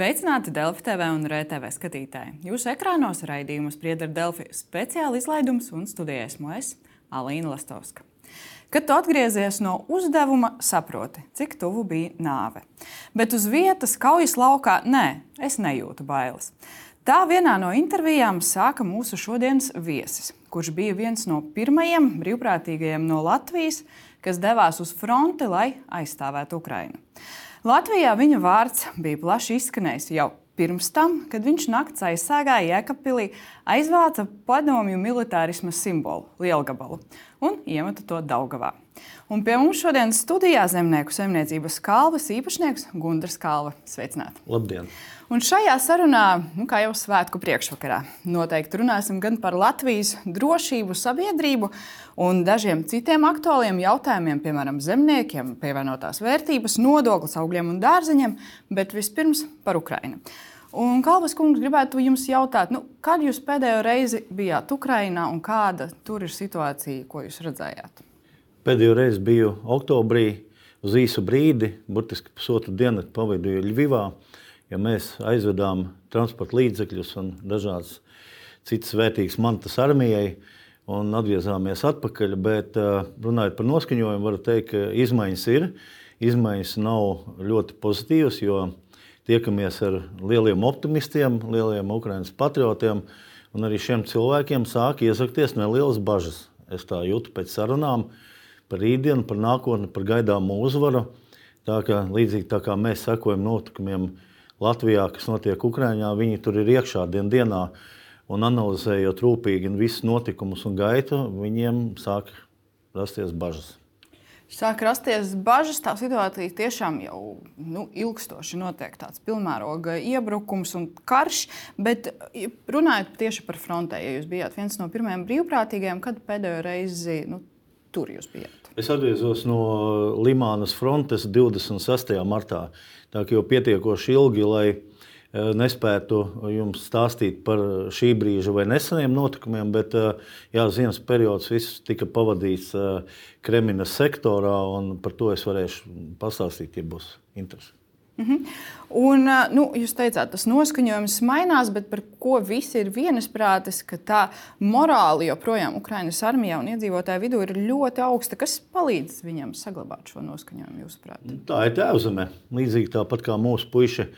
Sveicināti Delfi TV un RTV skatītāji. Jūsu ekrānos raidījumus spriedz ar Delfi speciāla izlaidums un studijā esmu es, Alīna Lastovska. Kad tu atgriezies no uzdevuma, saproti, cik tuvu bija nāve. Bet uz vietas, kaujas laukā, nē, es nejūtu bailes. Tā vienā no intervijām sāka mūsu šodienas viesis, kurš bija viens no pirmajiem brīvprātīgajiem no Latvijas, kas devās uz fronti, lai aizstāvētu Ukrajinu. Latvijā viņa vārds bija plaši izskanējis jau pirms tam, kad viņš naktas aizsāgāja Jēkabpilī, aizvāca padomju militārisma simbolu Lielgabalu un iemeta to Daugavā. Un pie mums šodien studijā zemnieku saimniecības kalvas īpašnieks Gunārs Kalva. Sveicināti! Labdien! Un šajā sarunā, nu, kā jau svētku priekšvakarā, noteikti runāsim gan par Latvijas drošību, sabiedrību un dažiem citiem aktuāliem jautājumiem, piemēram, zemniekiem, pievienotās vērtības, nodoklis augļiem un dārzeņiem, bet vispirms par Ukrajinu. Un Kalvas kungs gribētu jums jautāt, nu, kad jūs pēdējo reizi bijāt Ukrajinā un kāda tur ir situācija, ko jūs redzējāt? Pēdējo reizi biju oktobrī uz īsu brīdi, burtiski pusotru dienu pavadīju Ļuvijā ja mēs aizvedām transporta līdzekļus un dažādas citas vērtīgas mantas armijai un atgriezāmies atpakaļ. Bet runājot par noskaņojumu, varu teikt, ka izmaiņas ir. Izmaiņas nav ļoti pozitīvas, jo tiekamies ar lieliem optimistiem, lieliem Ukraiņas patriotiem. Un arī šiem cilvēkiem sāk iesakties nelielas bažas. Es tā jūtu pēc sarunām par rītdienu, par nākotni, par gaidāmo uzvaru. Tā kā, līdzīgi tā kā mēs sekojam notikumiem Latvijā, kas notiek Ukrajinā, viņi tur ir iekšā dien dienā un analizējot rūpīgi visus notikumus un gaitu, viņiem sāk rasties bažas. Sāk rasties bažas, tā situācija tiešām jau nu, ilgstoši notiek tāds pilnmēroga iebrukums un karš. Bet runājot tieši par frontē, ja jūs bijāt viens no pirmajiem brīvprātīgajiem, kad pēdējo reizi nu, tur jūs bijāt? Es atgriezos no Limānas frontes 26. martā. Tā kā jau pietiekoši ilgi, lai eh, nespētu jums stāstīt par šī brīža vai neseniem notikumiem, bet eh, jā, ziemas periods viss tika pavadīts eh, Kremļa sektorā, un par to es varēšu pastāstīt, ja būs interesi. Mm -hmm. Un, nu, jūs teicāt, tas noskaņojums mainās, bet par ko visi ir vienisprātis, ka tā morāli joprojām Ukraiņas armijā un iedzīvotāju vidū ir ļoti augsta. Kas palīdz viņam saglabāt šo noskaņojumu, jūsuprāt? Tā ir tēvzeme. Līdzīgi tāpat kā mūsu puiši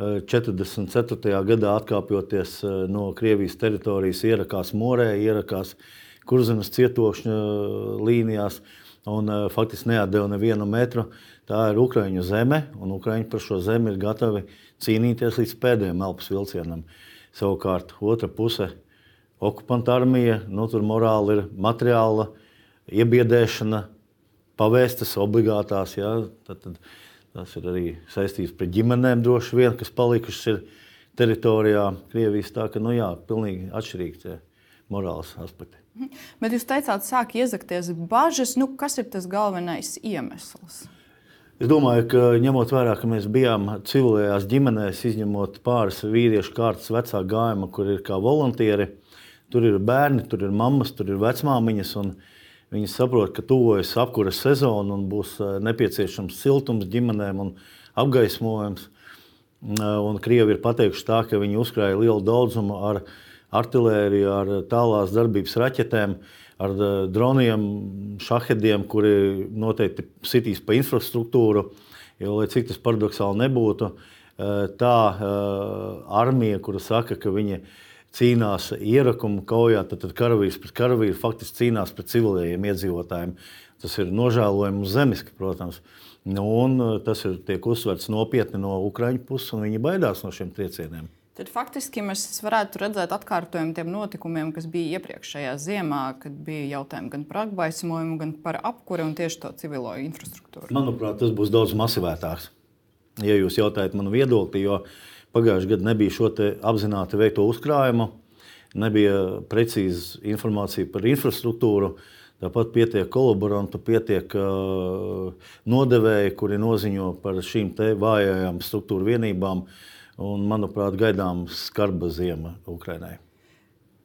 44. gadā atkāpjoties no Krievijas teritorijas, ierakās Morē, ierakās Kurzemes cietokšņa līnijās un faktiski neatdeva nevienu metru. Tā ir Ukraiņu zeme, un Ukraiņi par šo zemi ir gatavi cīnīties līdz pēdējiem elpas vilcienam. Savukārt, otra puse - okupanta armija, nu, tur morāli ir materiāla iebiedēšana, pavēstas obligātās. Ja? Tad, tad, tas ir arī saistīts ar ģimenēm, droši vien, kas palikušas teritorijā Krievijas. Tā ka, nu jā, pilnīgi atšķirīgi tie morāls aspekti. Mhm. Bet jūs teicāt, sāk iezakties bažas. Nu, kas ir tas galvenais iemesls? Es domāju, ka ņemot vērā, ka mēs bijām civilajās ģimenēs, izņemot pāris vīriešu kārtas vecā gājuma, kur ir kā volontieri, tur ir bērni, tur ir mammas, tur ir vecmāmiņas. Viņi saprot, ka tuvojas apkuras sezona un būs eh, nepieciešams siltums ģimenēm un apgaismojums. Eh, un Krievi ir pateikuši tā, ka viņi uzkrāja lielu daudzumu ar artēriju, ar tālās darbības raķetēm. Uh, ar eh, droniem, šahediem, kuri noteikti sitīs pa infrastruktūru. Jo, lai cik tas paradoxāli nebūtu, eh, tā eh, armija, kura saka, ka viņi cīnās ierakumu kaujā, tad, tad karavīrs pret karavīru faktiski cīnās pret civiliem iedzīvotājiem. Tas ir nožēlojami uz zemiski, protams. Nu, tas ir, tiek uzsverts nopietni no Ukraiņu puses, un viņi baidās no šiem triecieniem. Tad faktiski mēs varētu redzēt atkārtojumu tiem notikumiem, kas bija iepriekšējā ziemā, kad bija jautājumi gan par apgaismojumu, gan par apkuri un tieši to civilo infrastruktūru. Manuprāt, tas būs daudz masivētāks. Ja jūs jautājat manu viedokli, jo pagājušajā gadā nebija šo apzināti veikto uzkrājumu, nebija precīza informācija par infrastruktūru. Tāpat pietiek kolaborantu, pietiek uh, nodevēji, kuri noziņo par šīm vājajām struktūra vienībām. Uh, un, manuprāt, gaidām skarba ziema Ukrainai.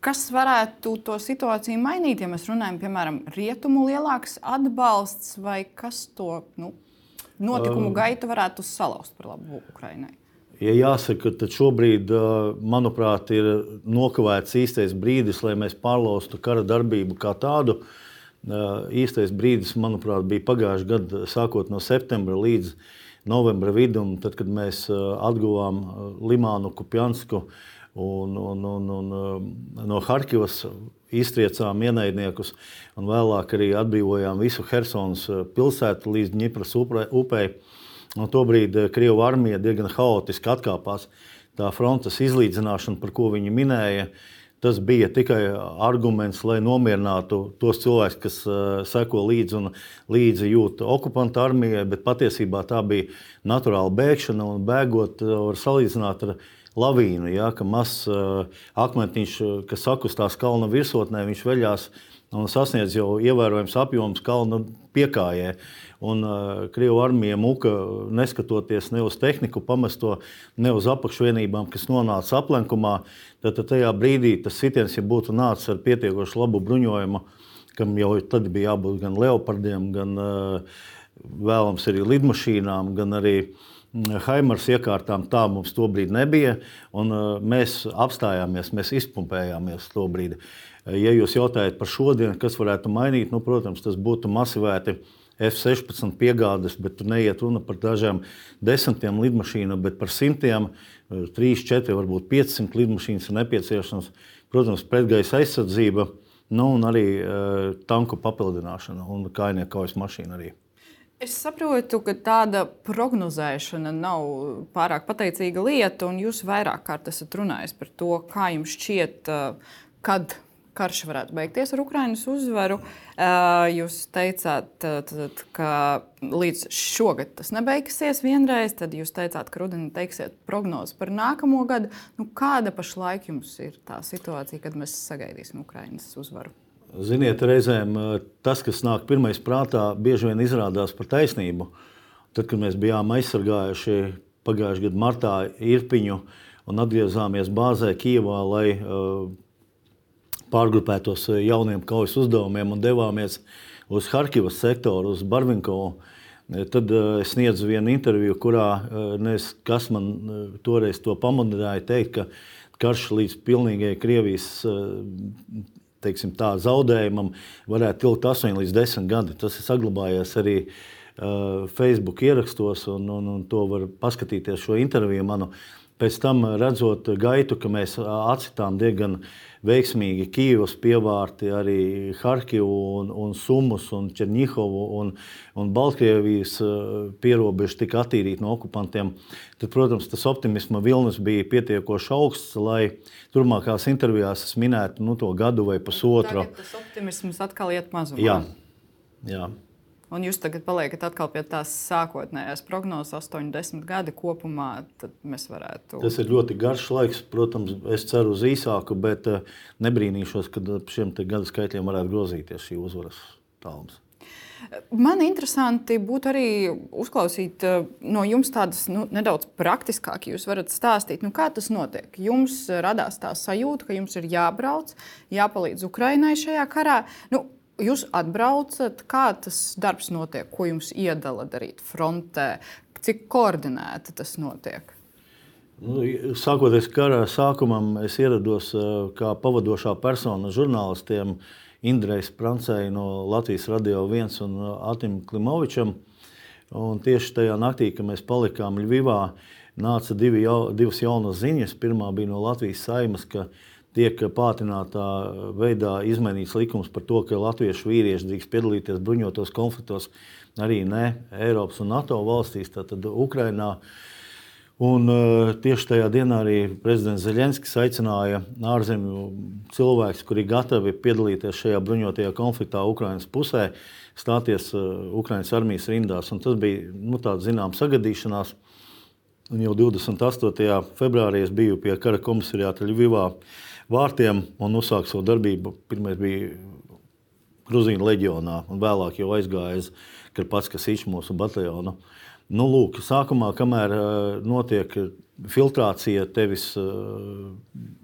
Kas varētu to situāciju mainīt, ja mēs runājam, piemēram, rietumu lielāks atbalsts vai kas to nu, notikumu um, gaitu varētu salauzt par labu Ukrainai? Ja jāsaka, tad šobrīd, manuprāt, ir nokavēts īstais brīdis, lai mēs pārlaustu kara darbību kā tādu. Īstais brīdis, manuprāt, bija pagājušā gada, sākot no septembra līdz novembra vidum, tad, kad mēs atguvām Limānu, Kupjansku un, un, un, un no Harkivas iztriecām ienaidniekus, un vēlāk arī atbrīvojām visu Helsinas pilsētu līdz Dņipras upei. Un tobrīd eh, Krievijas armija diezgan haotiski atkāpās. Tā frontes izlīdzināšana, par ko viņi minēja, tas bija tikai arguments, lai nomierinātu tos cilvēkus, kas uh, seko līdzi un līdzi jūt okupantu armijai, bet patiesībā tā bija naturāla bēgšana un bēgot eh, var salīdzināt ar lavīnu. Ja, ka mazs uh, akmentiņš, kas sakustās kalna virsotnē, viņš veļās un sasniedz jau ievērojams apjoms kalna piekājai. Un uh, Krievijas armija muka, neskatoties ne uz tehniku, pamesto ne uz apakšvienībām, kas nonāca aplenkumā, tad, tad tajā brīdī tas sitiens, ja būtu nācis ar pietiekoši labu bruņojumu, kam jau tad bija jābūt gan leopardiem, gan uh, vēlams arī lidmašīnām, gan arī Haimars iekārtām tā mums tobrīd nebija. Un, uh, mēs apstājāmies, mēs izpumpējāmies to brīdi. Ja jūs jautājat par šodienu, kas varētu mainīt, nu, protams, tas būtu masivēti uh, F-16 piegādes, bet tur neiet runa par dažiem desmitiem lidmašīnu, bet par simtiem, 3, 4, varbūt 500 lidmašīnas ir nepieciešams. Protams, pretgaisa aizsardzība, nu, un arī uh, tanku papildināšana un kājnieku kaujas mašīna arī. Es saprotu, ka tāda prognozēšana nav pārāk pateicīga lieta, un jūs vairāk kārt esat runājis par to, kā jums šķiet, kad karš varētu beigties ar Ukraiņas uzvaru. Jūs teicāt, ka līdz šogad tas nebeigsies vienreiz, tad jūs teicāt, ka rudenī teiksiet prognozes par nākamo gadu. Nu, kāda pašlaik jums ir tā situācija, kad mēs sagaidīsim Ukraiņas uzvaru? Ziniet, reizēm tas, kas nāk pirmais prātā, bieži vien izrādās par taisnību. Tad, kad mēs bijām aizsargājuši pagājušā gada martā Irpiņu un atgriezāmies bāzē Kijavā, lai uh, pārgrupētos eh, jauniem kaujas uzdevumiem un devāmies uz Harkivas sektoru, uz Barvinkovu. Eh, tad uh, es sniedzu vienu interviju, kurā uh, nes, kas man uh, toreiz to pamudināja teikt, ka karš līdz pilnīgai Krievijas teiksim, tā, zaudējumam varētu ilgt 8 līdz 10 gadi. Tas ir saglabājies arī Facebook ierakstos, un, un, un to var paskatīties šo interviju manu. Pēc tam redzot gaitu, ka mēs atcitām diezgan uh, veiksmīgi Kīvas pievārti, arī Harkivu, un, un Sumus, un Černihovu un, un Baltkrievijas eh, pierobežu tika attīrīti no okupantiem, tad, protams, tas optimisma vilnis bija pietiekoši augsts, lai turpmākās intervijās es minētu nu, to gadu vai pusotru. Tagad tas optimisms atkal iet mazumā. Jā, jā. Un jūs tagad paliekat atkal pie tās sākotnējās prognozes, 80 gadi kopumā. Mēs varētu. Tas ir ļoti garš laiks. Protams, es ceru uz īsāku, bet eh, nebrīnīšos, ka šiem gadu skaitļiem varētu grozīties šī uzvaras tālums. Man interesanti būtu arī uzklausīt eh, no jums tādas nu, nedaudz praktiskāk. Jūs varat stāstīt, nu, kā tas notiek. Jums radās tā sajūta, ka jums ir jābrauc, jāpalīdz Ukraiņai šajā karā. Nu, Jūs atbraucat, kā tas darbs notiek, ko jums iedala darīt frontē, cik koordinēti tas notiek? Nu, sākoties kara sākumam, es ierados kā pavadošā persona žurnālistiem Indrejs Prancei no Latvijas Radio 1 un Atim Klimovičam. Un tieši tajā naktī, kad mēs palikām Ļuvivā, nāca divi jau, divas jaunas ziņas. Pirmā bija no Latvijas saimas, ka tiek pātrinātā veidā izmainīts likums par to, ka latviešu vīrieši drīkst piedalīties bruņotos konfliktos arī ne Eiropas un NATO valstīs, tātad Ukrainā. Un, uh, tieši tajā dienā arī prezidents Zelenskis aicināja ārzemju cilvēkus, kuri gatavi piedalīties šajā bruņotajā konfliktā Ukraiņas pusē, stāties uh, Ukraiņas armijas rindās. Un tas bija nu, tāds zināms sagadīšanās. Un jau 28. februārī es biju pie kara komisariāta Ļuvivā vārtiem un uzsāka savu darbību. Pirmais bija Gruzīna leģionā, un vēlāk jau aizgāja uz Karpats, kas ir mūsu bataljonu. Nu, lūk, sākumā, kamēr uh, notiek filtrācija, tevis uh,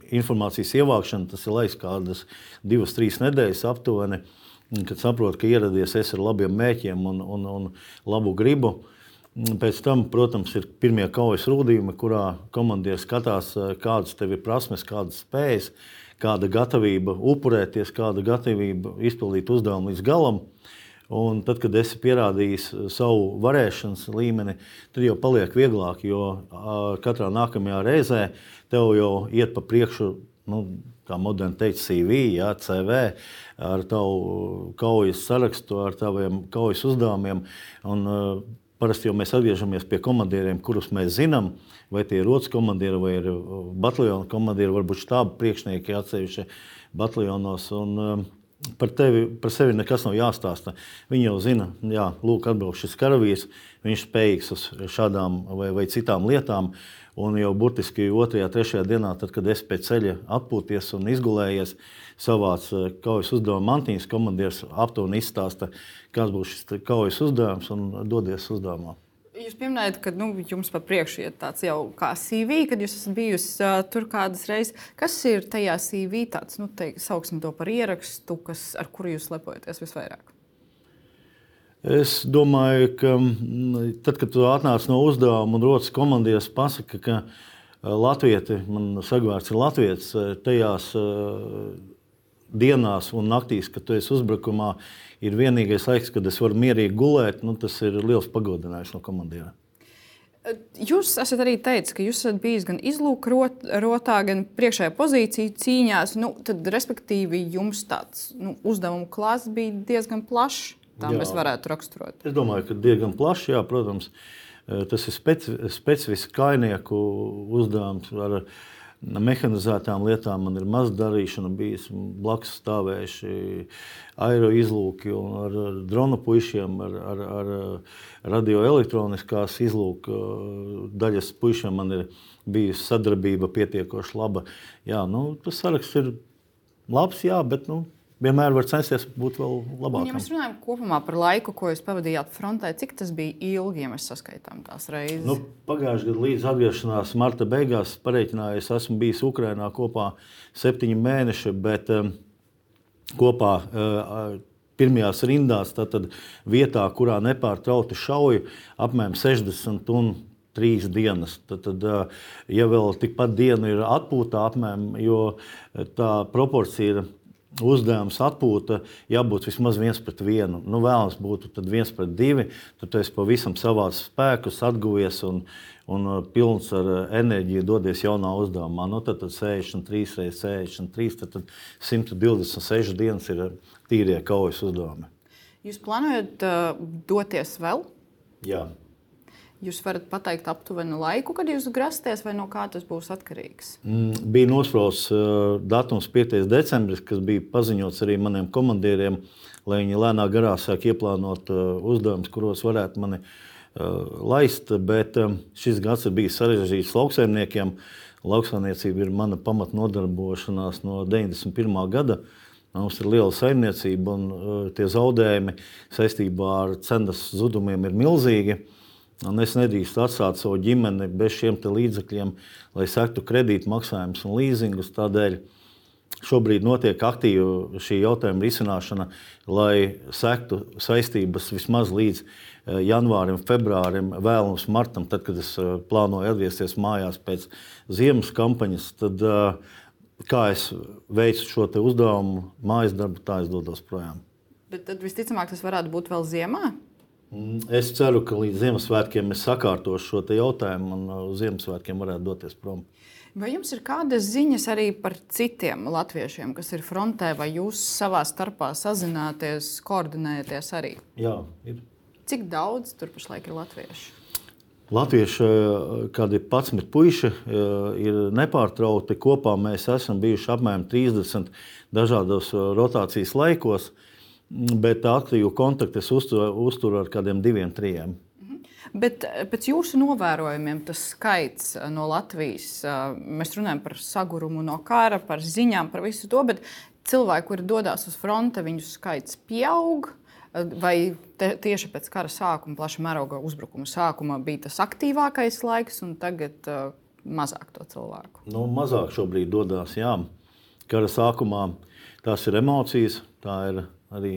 informācijas ievākšana, tas ir laiks kādas divas, trīs nedēļas aptuveni, kad saproti, ka ieradies es ar labiem mēķiem un, un, un labu gribu. Pēc tam, protams, ir pirmie kaujas rūdījumi, kurā komandieris skatās, kādas tev ir prasmes, kādas spējas, kāda gatavība upurēties, kāda gatavība izpildīt uzdevumu līdz galam. Un tad, kad esi pierādījis savu varēšanas līmeni, tad jau paliek vieglāk, jo katrā nākamajā reizē tev jau iet pa priekšu. Nu, kā moderni teikt, CV, jā, CV ar tavu kaujas sarakstu, ar taviem kaujas uzdevumiem. Un, Parasti jau mēs atgriežamies pie komandieriem, kurus mēs zinām, vai tie ir rotas komandieri vai ir bataljona komandieri, varbūt štāba priekšnieki atsevišķi bataljonos. Un, par tevi, par sevi nekas nav jāstāsta. Viņi jau zina, jā, lūk, atbrauc šis karavīrs, viņš spējīgs uz šādām vai, vai citām lietām. Un jau burtiski otrajā, trešajā dienā, tad, kad es pēc ceļa atpūties un izgulējies, savāc kaujas uzdevuma mantiņas, komandieris aptuveni izstāsta, kāds būs šis kaujas uzdevums un dodies uzdevumā. Jūs pieminējat, ka nu, jums pa priekšu ir tāds jau kā CV, kad jūs esat bijusi uh, tur kādas reizes. Kas ir tajā CV tāds, nu, te, sauksim to par ierakstu, kas, ar kuru jūs lepojaties visvairāk? Es domāju, ka tad, kad tu atnāc no uzdevuma un rotas komandieris pasaka, ka Latvijas, man sagvārds ir Latvijas, tajās dienās un naktīs, kad tu esi uzbrukumā, ir vienīgais laiks, kad es varu mierīgi gulēt. Nu, tas ir liels pagodinājums no komandiera. Jūs esat arī teicis, ka jūs esat bijis gan izlūkrotā, gan priekšējā pozīcijā cīņās. Nu, tad, respektīvi, jums tāds nu, uzdevumu klāsts bija diezgan plašs. Tā jā. mēs varētu raksturot. Es domāju, ka diezgan plašs, jā, protams. Tas ir speci specifisks kainieku uzdevums. Ar, mehanizētām lietām man ir maz darīšana, bijis blakus stāvējuši aero izlūki un ar, drona puišiem, ar, ar, ar radioelektroniskās izlūka daļas puišiem man ir bijusi sadarbība pietiekoši laba. Jā, nu, tas saraksts ir labs, jā, bet nu, vienmēr var censties būt vēl labākam. Ja mēs runājam kopumā par laiku, ko jūs pavadījāt frontē, cik tas bija ilgi, ja mēs saskaitām tās reizes? Nu, Pagājušajā gadā līdz atgriešanās marta beigās pareiķināju, es esmu bijis Ukrajinā kopā septiņi mēneši, bet um, kopā uh, pirmajās rindās, tad vietā, kurā nepārtraukti šauju, apmēram 60 un trīs dienas. Tad, tad, uh, ja vēl tikpat diena ir atpūtā, apmēram, jo tā proporcija ir uzdevums, atpūta, jābūt vismaz viens pret vienu. Nu, vēlams būtu viens pret divi, tad tu esi pavisam savās spēkus, atguvies un, un uh, pilns ar uh, enerģiju dodies jaunā uzdevumā. Nu, tad, tad 63 reizes 63, tad, tad 126 dienas ir uh, tīrie kaujas uzdevumi. Jūs plānojat uh, doties vēl? Jā. Jūs varat pateikt aptuvenu laiku, kad jūs grasties, vai no kā tas būs atkarīgs? Mm, bija nosprausts uh, datums 5. decembris, kas bija paziņots arī maniem komandieriem, lai viņi lēnā garā sāk ieplānot uh, uzdevumus, kuros varētu mani uh, laist. Bet šis gads ir bijis sarežģīts lauksaimniekiem. Lauksaimniecība ir mana pamatnodarbošanās no 91. gada. Mums ir liela saimniecība, un tie zaudējumi saistībā ar cenas zudumiem ir milzīgi. Uh, Un es nedrīkstu atstāt savu ģimeni bez šiem līdzekļiem, lai sektu kredītmaksājumus un līzingus. Tādēļ šobrīd notiek aktīva šī jautājuma risināšana, lai sektu saistības vismaz līdz eh, janvārim, februārim, vēlams martam, tad, kad es eh, plānoju atgriezties mājās pēc ziemas kampaņas. Tad, eh, kā es veicu šo uzdevumu, mājas darbu, tā es dodos projām. Bet tad visticamāk tas varētu būt vēl ziemā. Mm, es ceru, ka līdz Ziemassvētkiem es sakārtošu šo jautājumu un uz Ziemassvētkiem varētu doties prom. Vai jums ir kādas ziņas arī par citiem latviešiem, kas ir frontē, vai jūs savā starpā sazināties, koordinējaties arī? Jā, ir. Cik daudz tur pašlaik ir latviešu? Latvieši, kādi 11 puiši, ir nepārtraukti. Kopā mēs esam bijuši apmēram 30 dažādos rotācijas laikos. Uh, bet aktīvu kontaktu es uzturu, uzturu ar kādiem diviem, trim. Mhm. Bet eh, pēc jūsu novērojumiem, tas skaits eh, no Latvijas, eh, mēs runājam par sagurumu no kara, par ziņām, par visu to, bet cilvēki, kuri dodas uz fronti, viņu skaits pieaug. Vai te, tieši pēc kara sākuma, plaša mēroga uzbrukuma sākuma, bija tas aktīvākais laiks, un tagad uh, mazāk to cilvēku? Nu, mazāk šobrīd dodas, jā. Kara sākumā tās ir emocijas, tā ir arī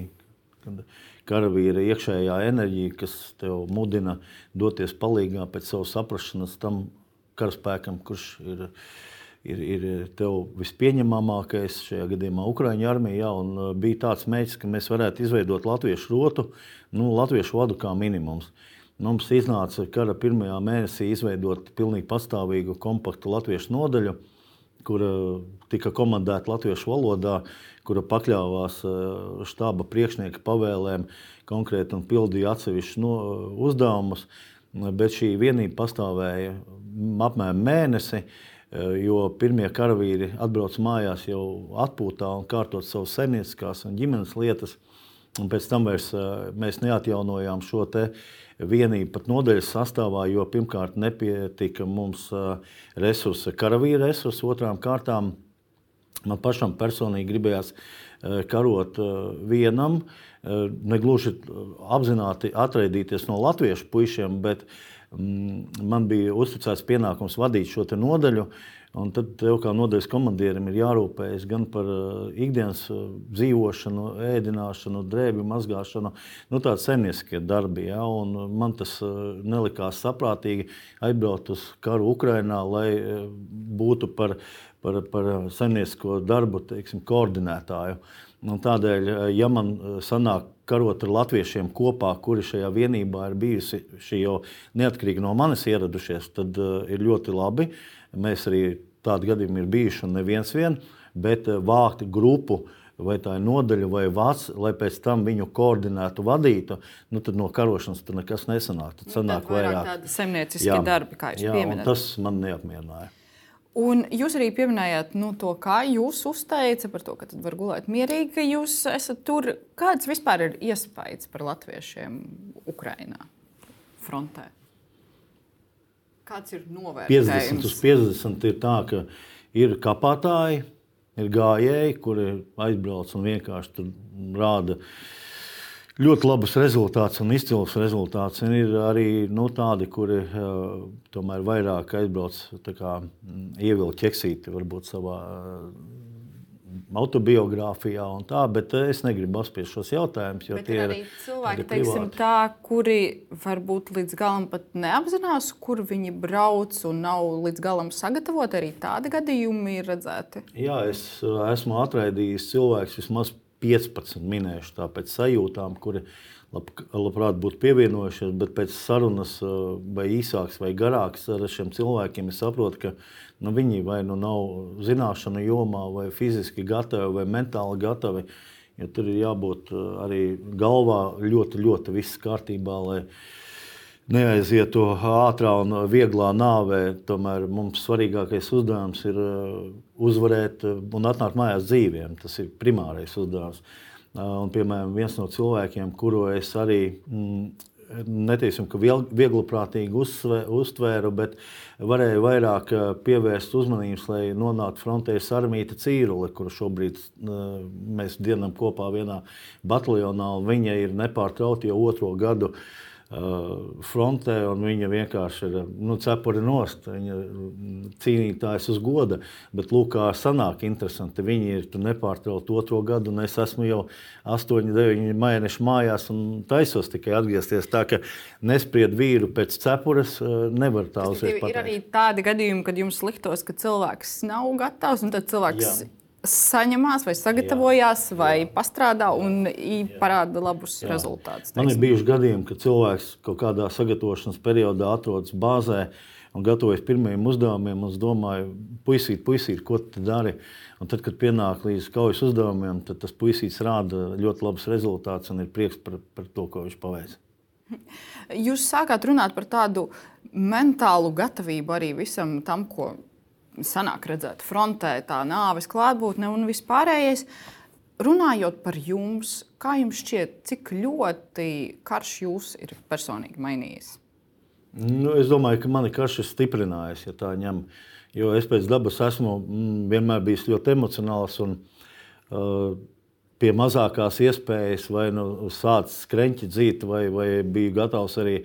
karavīra iekšējā enerģija, kas tev mudina doties palīdzīgā pēc savas saprašanas tam karaspēkam, kurš ir ir, ir tev vispieņemamākais šajā gadījumā Ukraiņu armija. Jā, bija tāds mērķis, ka mēs varētu izveidot latviešu rotu, nu, latviešu vadu kā minimums. Mums iznāca kara pirmajā mēnesī izveidot pilnīgi pastāvīgu, kompaktu latviešu nodaļu, kura tika komandēta latviešu valodā, kura pakļāvās štāba priekšnieka pavēlēm konkrēti un pildīja atsevišķus no, uzdevumus. Bet šī vienība pastāvēja apmēram mēnesi. Eh, jo pirmie karavīri atbrauc mājās jau atpūtā un kārtot savas saimnieciskās un ģimenes lietas. Un pēc tam vairs, mēs neatjaunojām šo vienību pat nodaļas sastāvā, jo pirmkārt nepietika mums resursi, karavīra resursi, otrām kārtām man pašam personīgi gribējās karot vienam, negluži apzināti atraidīties no latviešu puišiem, bet Mm, man bija uzticēts pienākums vadīt šo nodaļu. Un tad tev kā nodaļas komandierim ir jārūpējas gan par uh, ikdienas uh, dzīvošanu, ēdināšanu, drēbju mazgāšanu, nu, tādi zemnieciskie darbi. Ja? Un man tas uh, nelikās saprātīgi aizbraukt uz karu Ukrajinā, lai būtu par, par, par zemniecisko darbu teiksim, koordinētāju. Un tādēļ, ja man sanāk karot ar latviešiem kopā, kuri šajā vienībā ir bijusi šī jau neatkarīgi no manis ieradušies, tad uh, ir ļoti labi. Mēs arī tādi gadījumi ir bijuši un neviens vien, bet vākt grupu. Vai tā ir nodaļa vai vārds, lai pēc tam viņu koordinētu, vadītu, nu tad no karošanas tur nekas nesanāk. Tad nu, sanāk vairāk, vairāk tādi zemnieciskie darbi, kā jūs pieminējāt. Tas man neapmierināja. Un jūs arī pieminējāt nu, to, kā jūs uzteicat par to, ka var gulēt mierīgi, ka jūs esat tur. Kāds vispār ir iespējas par latviešiem Ukrajinā frontē? Kāds ir novērtējums? 50 uz 50 ir tā, ka ir kapātāji, ir gājēji, kuri aizbrauc un vienkārši tur rāda uh, ļoti labus rezultātus un izcilus rezultātus. Un ir arī nu, tādi, kuri uh, tomēr vairāk aizbrauc, kā, mm, ievilkt ķeksīti varbūt savā uh, autobiogrāfijā un tā, bet es negribu apspiest šos jautājumus. Jo bet tie ir arī cilvēki, teiksim, tā, kuri varbūt līdz galam pat neapzinās, kur viņi brauc un nav līdz galam sagatavoti. Arī tādi gadījumi ir redzēti. Jā, es esmu atraidījis cilvēkus vismaz 15 minēšu tā pēc sajūtām, kuri lab, labprāt būtu pievienojušies, bet pēc sarunas vai īsākas vai garākas ar šiem cilvēkiem es saprotu, ka nu, viņi vai nu nav zināšanu jomā, vai fiziski gatavi, vai mentāli gatavi. Ja tur ir jābūt arī galvā ļoti, ļoti viss kārtībā, lai neaizietu ātrā un vieglā nāvē. Tomēr mums svarīgākais uzdevums ir uzvarēt un atnākt mājās dzīviem. Tas ir primārais uzdevums. Un, piemēram, viens no cilvēkiem, kuru es arī mm, neteiksim, ka viegliprātīgi uztvēru, bet varēju vairāk pievērst uzmanības, lai nonāktu frontē Sarmīta Cīrule, kuru šobrīd mēs dienam kopā vienā bataljonā, viņa ir nepārtraukti jau otro gadu uh, Uh, frontē, un viņa vienkārši ir nu, cepura nost. Viņa cīnītājs uz goda. Bet, lūk, kā sanāk, interesanti. Viņi ir nepārtraukti otro gadu, un es esmu jau 8, 9 mēneši mājās un taisos tikai atgriezties. Tā kā nespried vīru pēc cepuras, uh, nevar tā uzreiz pateikt. Ir arī tādi gadījumi, kad jums liktos, ka cilvēks nav gatavs, un tad cilvēks. Jā saņemās, vai sagatavojās, jā, vai jā. pastrādā un parāda labus jā. rezultātus. Man ir bijuši gadījumi, kad cilvēks kaut kādā sagatavošanas periodā atrodas bāzē un gatavojas pirmajiem uzdevumiem. Es domāju, puisīt, puisīt, ko tu dari. Un tad, kad pienāk līdz kaujas uzdevumiem, tad tas puisīts rāda ļoti labus rezultātus un ir prieks par, par to, ko viņš paveic. Jūs sākāt runāt par tādu mentālu gatavību arī visam tam, ko sanāk redzēt frontē, tā nāves klātbūtne un vispārējais. Runājot par jums, kā jums šķiet, cik ļoti karš jūs ir personīgi mainījis? Nu, es domāju, ka mani karš ir stiprinājis, ja tā ņem. Jo es pēc dabas esmu mm, vienmēr bijis ļoti emocionāls. Un, uh, pie mazākās iespējas, vai nu sācis skreņķi dzīt, vai, vai biju gatavs arī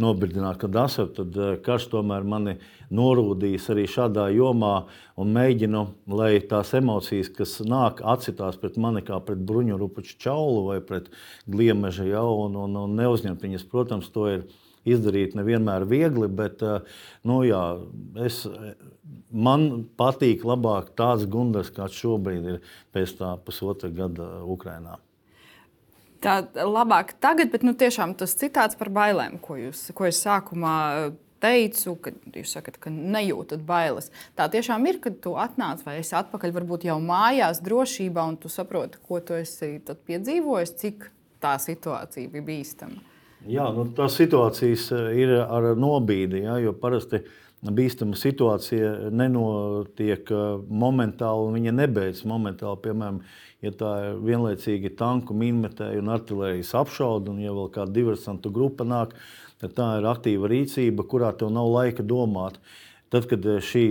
nobirdināt, kad asaru, tad eh, karš tomēr mani norūdījis arī šādā jomā un mēģinu, lai tās emocijas, kas nāk, atcitās pret mani kā pret bruņu rupuču čaulu vai pret gliemeža jau un, un, un neuzņemt viņas. Protams, to ir izdarīt nevienmēr viegli, bet eh, nu, jā, es, man patīk labāk tāds gundars, kāds šobrīd ir pēc tā pusotra gada Ukrajinā. Tā labāk tagad, bet nu, tiešām tas citāts par bailēm, ko jūs, ko es sākumā teicu, ka jūs sakat, ka nejūtat bailes. Tā tiešām ir, kad tu atnāc vai esi atpakaļ, varbūt jau mājās, drošībā, un tu saproti, ko tu esi piedzīvojis, cik tā situācija bija bīstama. Jā, nu, tās situācijas eh, ir ar nobīdi, ja, jo parasti bīstama situācija nenotiek eh, momentāli, un viņa nebeidzas momentāli. Piemēram, ja tā ir vienlaicīgi tanku minmetēja un artērijas apšauda, un ja vēl kāda diversantu grupa nāk, tad tā ir aktīva rīcība, kurā tev nav laika domāt. Tad, kad eh, šī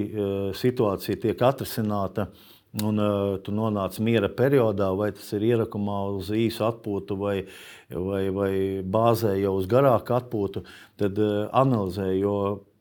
situācija tiek atrisināta, un uh, tu nonāc miera periodā, vai tas ir ierakumā uz īsu atpūtu vai vai, vai bāzē jau uz garāku atpūtu, tad uh, analizē.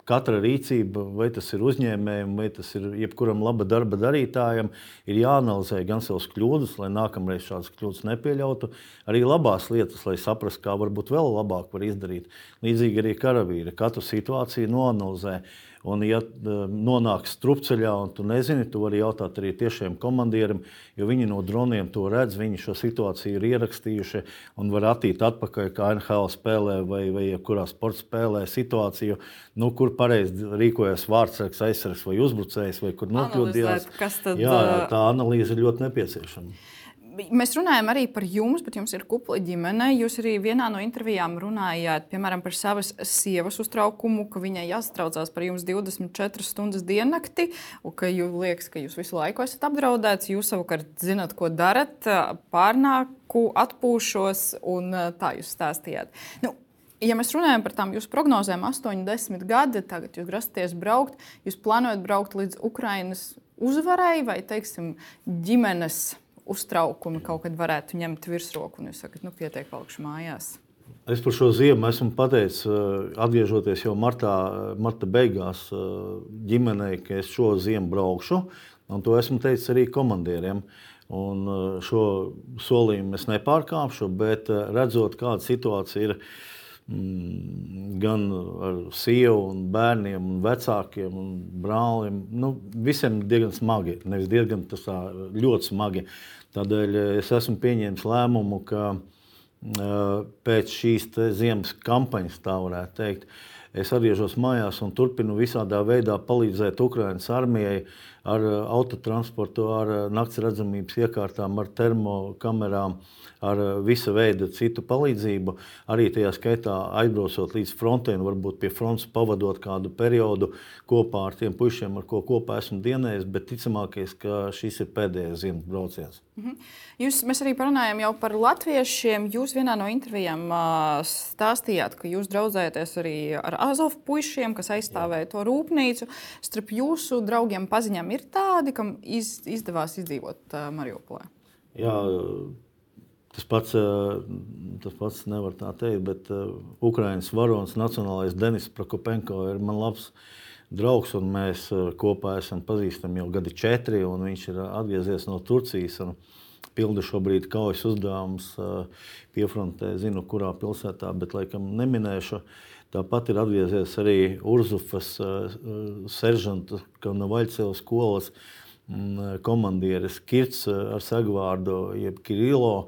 Katra rīcība, vai tas ir uzņēmējiem, vai tas ir jebkuram laba darba darītājam, ir jāanalizē gan savas kļūdas, lai nākamreiz šādas kļūdas nepieļautu, arī labās lietas, lai saprastu, kā varbūt vēl labāk var izdarīt. Līdzīgi arī karavīri katru situāciju noanalizē. Un, ja e, nonāk strupceļā, un tu nezini, tu vari jautāt arī tiešiem komandieriem, jo viņi no droniem to redz, viņi šo situāciju ir ierakstījuši un var attīt atpakaļ, kā NHL spēlē vai, vai kurā sporta spēlē situāciju, nu, kur pareizi rīkojas vārdsargs, aizsargs vai uzbrucējs, vai kur nokļūdījās. Jā, tā analīze ir ļoti nepieciešama. Mēs runājam arī par jums, bet jums ir kupla ģimene. Jūs arī vienā no intervijām runājāt piemēram, par savas sievas uztraukumu, ka viņai jāsatraucās par jums 24 stundas diennakti, un ka jūs liekas, ka jūs visu laiku esat apdraudēts. Jūs savukārt zinat, ko darat, pārnāku, atpūšos, un tā jūs stāstījāt. Nu, Ja mēs runājam par tām jūsu prognozēm, 80 gadi, tagad jūs grasaties braukt, jūs plānojat braukt līdz Ukraiņas uzvarai vai, teiksim, ģimenes uztraukumi kaut kad varētu ņemt virsroku, un jūs sakat, nu, pietiek, palikšu mājās? Es par šo ziemu esmu pateicis, eh, atgriežoties jau martā, marta beigās eh, ģimenei, ka es šo ziemu braukšu. Un to esmu teicis arī komandieriem. Un eh, šo solījumu es nepārkāpšu, bet redzot, kāda situācija ir mm, gan ar sievu, un bērniem, un vecākiem un brāliem, nu, visiem diezgan smagi. Nevis diezgan, tas ļoti smagi. Tādēļ eh, es esmu pieņēmis lēmumu, ka eh, pēc šīs ziemas kampaņas, tā varētu teikt, es atgriežos mājās un turpinu visādā veidā palīdzēt Ukraiņas armijai ar eh, autotransportu, ar nakts redzamības iekārtām, ar termokamerām, ar visa veida citu palīdzību. Arī tajā skaitā aizbraucot līdz frontei, varbūt pie frontes pavadot kādu periodu kopā ar tiem puišiem, ar ko kopā esmu dienējis. Bet ticamākais, ka šis ir pēdējais ziemas brauciens. Mhm. Jūs, mēs arī parunājām par latviešiem. Jūs vienā no intervijām stāstījāt, ka jūs draudzējaties arī ar Azovu puišiem, kas aizstāvēja to rūpnīcu. Starp jūsu draugiem paziņām ir tādi, kam iz, izdevās izdzīvot Mariupolē. Jā, tas pats, tas pats nevar tā teikt, bet Ukraiņas varonis, nacionālais Denis Prokopenko ir man labs draugs, un mēs uh, kopā esam pazīstami jau gadi četri. Viņš ir atgriezies no Turcijas un pilda šobrīd kaujas uzdevumus uh, piefrontē. Zinu, kurā pilsētā, bet laikam neminēšu. Tāpat ir atgriezies arī Urzufas uh, seržanta Kavnavaļcevas skolas mm, komandieris Kirts ar sagvārdu, jeb Kirilo.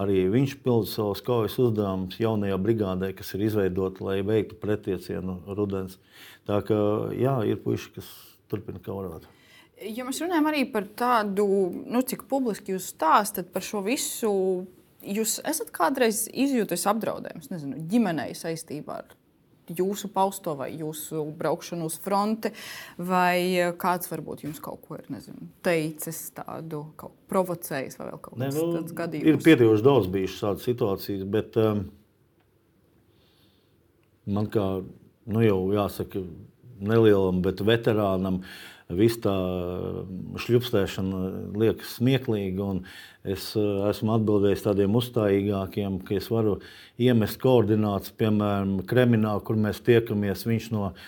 Arī viņš pilda savus kaujas uzdevumus jaunajā brigādē, kas ir izveidota, lai veiktu pretiecienu rudens. Tā kā jā, ir puiši, kas turpina kaurāt. Ja mēs runājam arī par tādu, nu, cik publiski jūs stāstat par šo visu, jūs esat kādreiz izjūtis apdraudējumus, nezinu, ģimenei saistībā ar jūsu pausto vai jūsu braukšanu uz fronti, vai kāds varbūt jums kaut ko ir nezinu, teicis, tādu provocējis, vai vēl kaut kas nu, tāds gadījums? Ir pietiekoši daudz bijušas tādas situācijas, bet um, man kā nu jau jāsaka, nelielam, bet veterānam. Viss tā šļupstēšana liekas smieklīga. Es esmu atbildējis tādiem uzstājīgākiem, ka es varu iemest koordinācijas, piemēram, Kreminā, kur mēs tiekamies. Viņš no uh,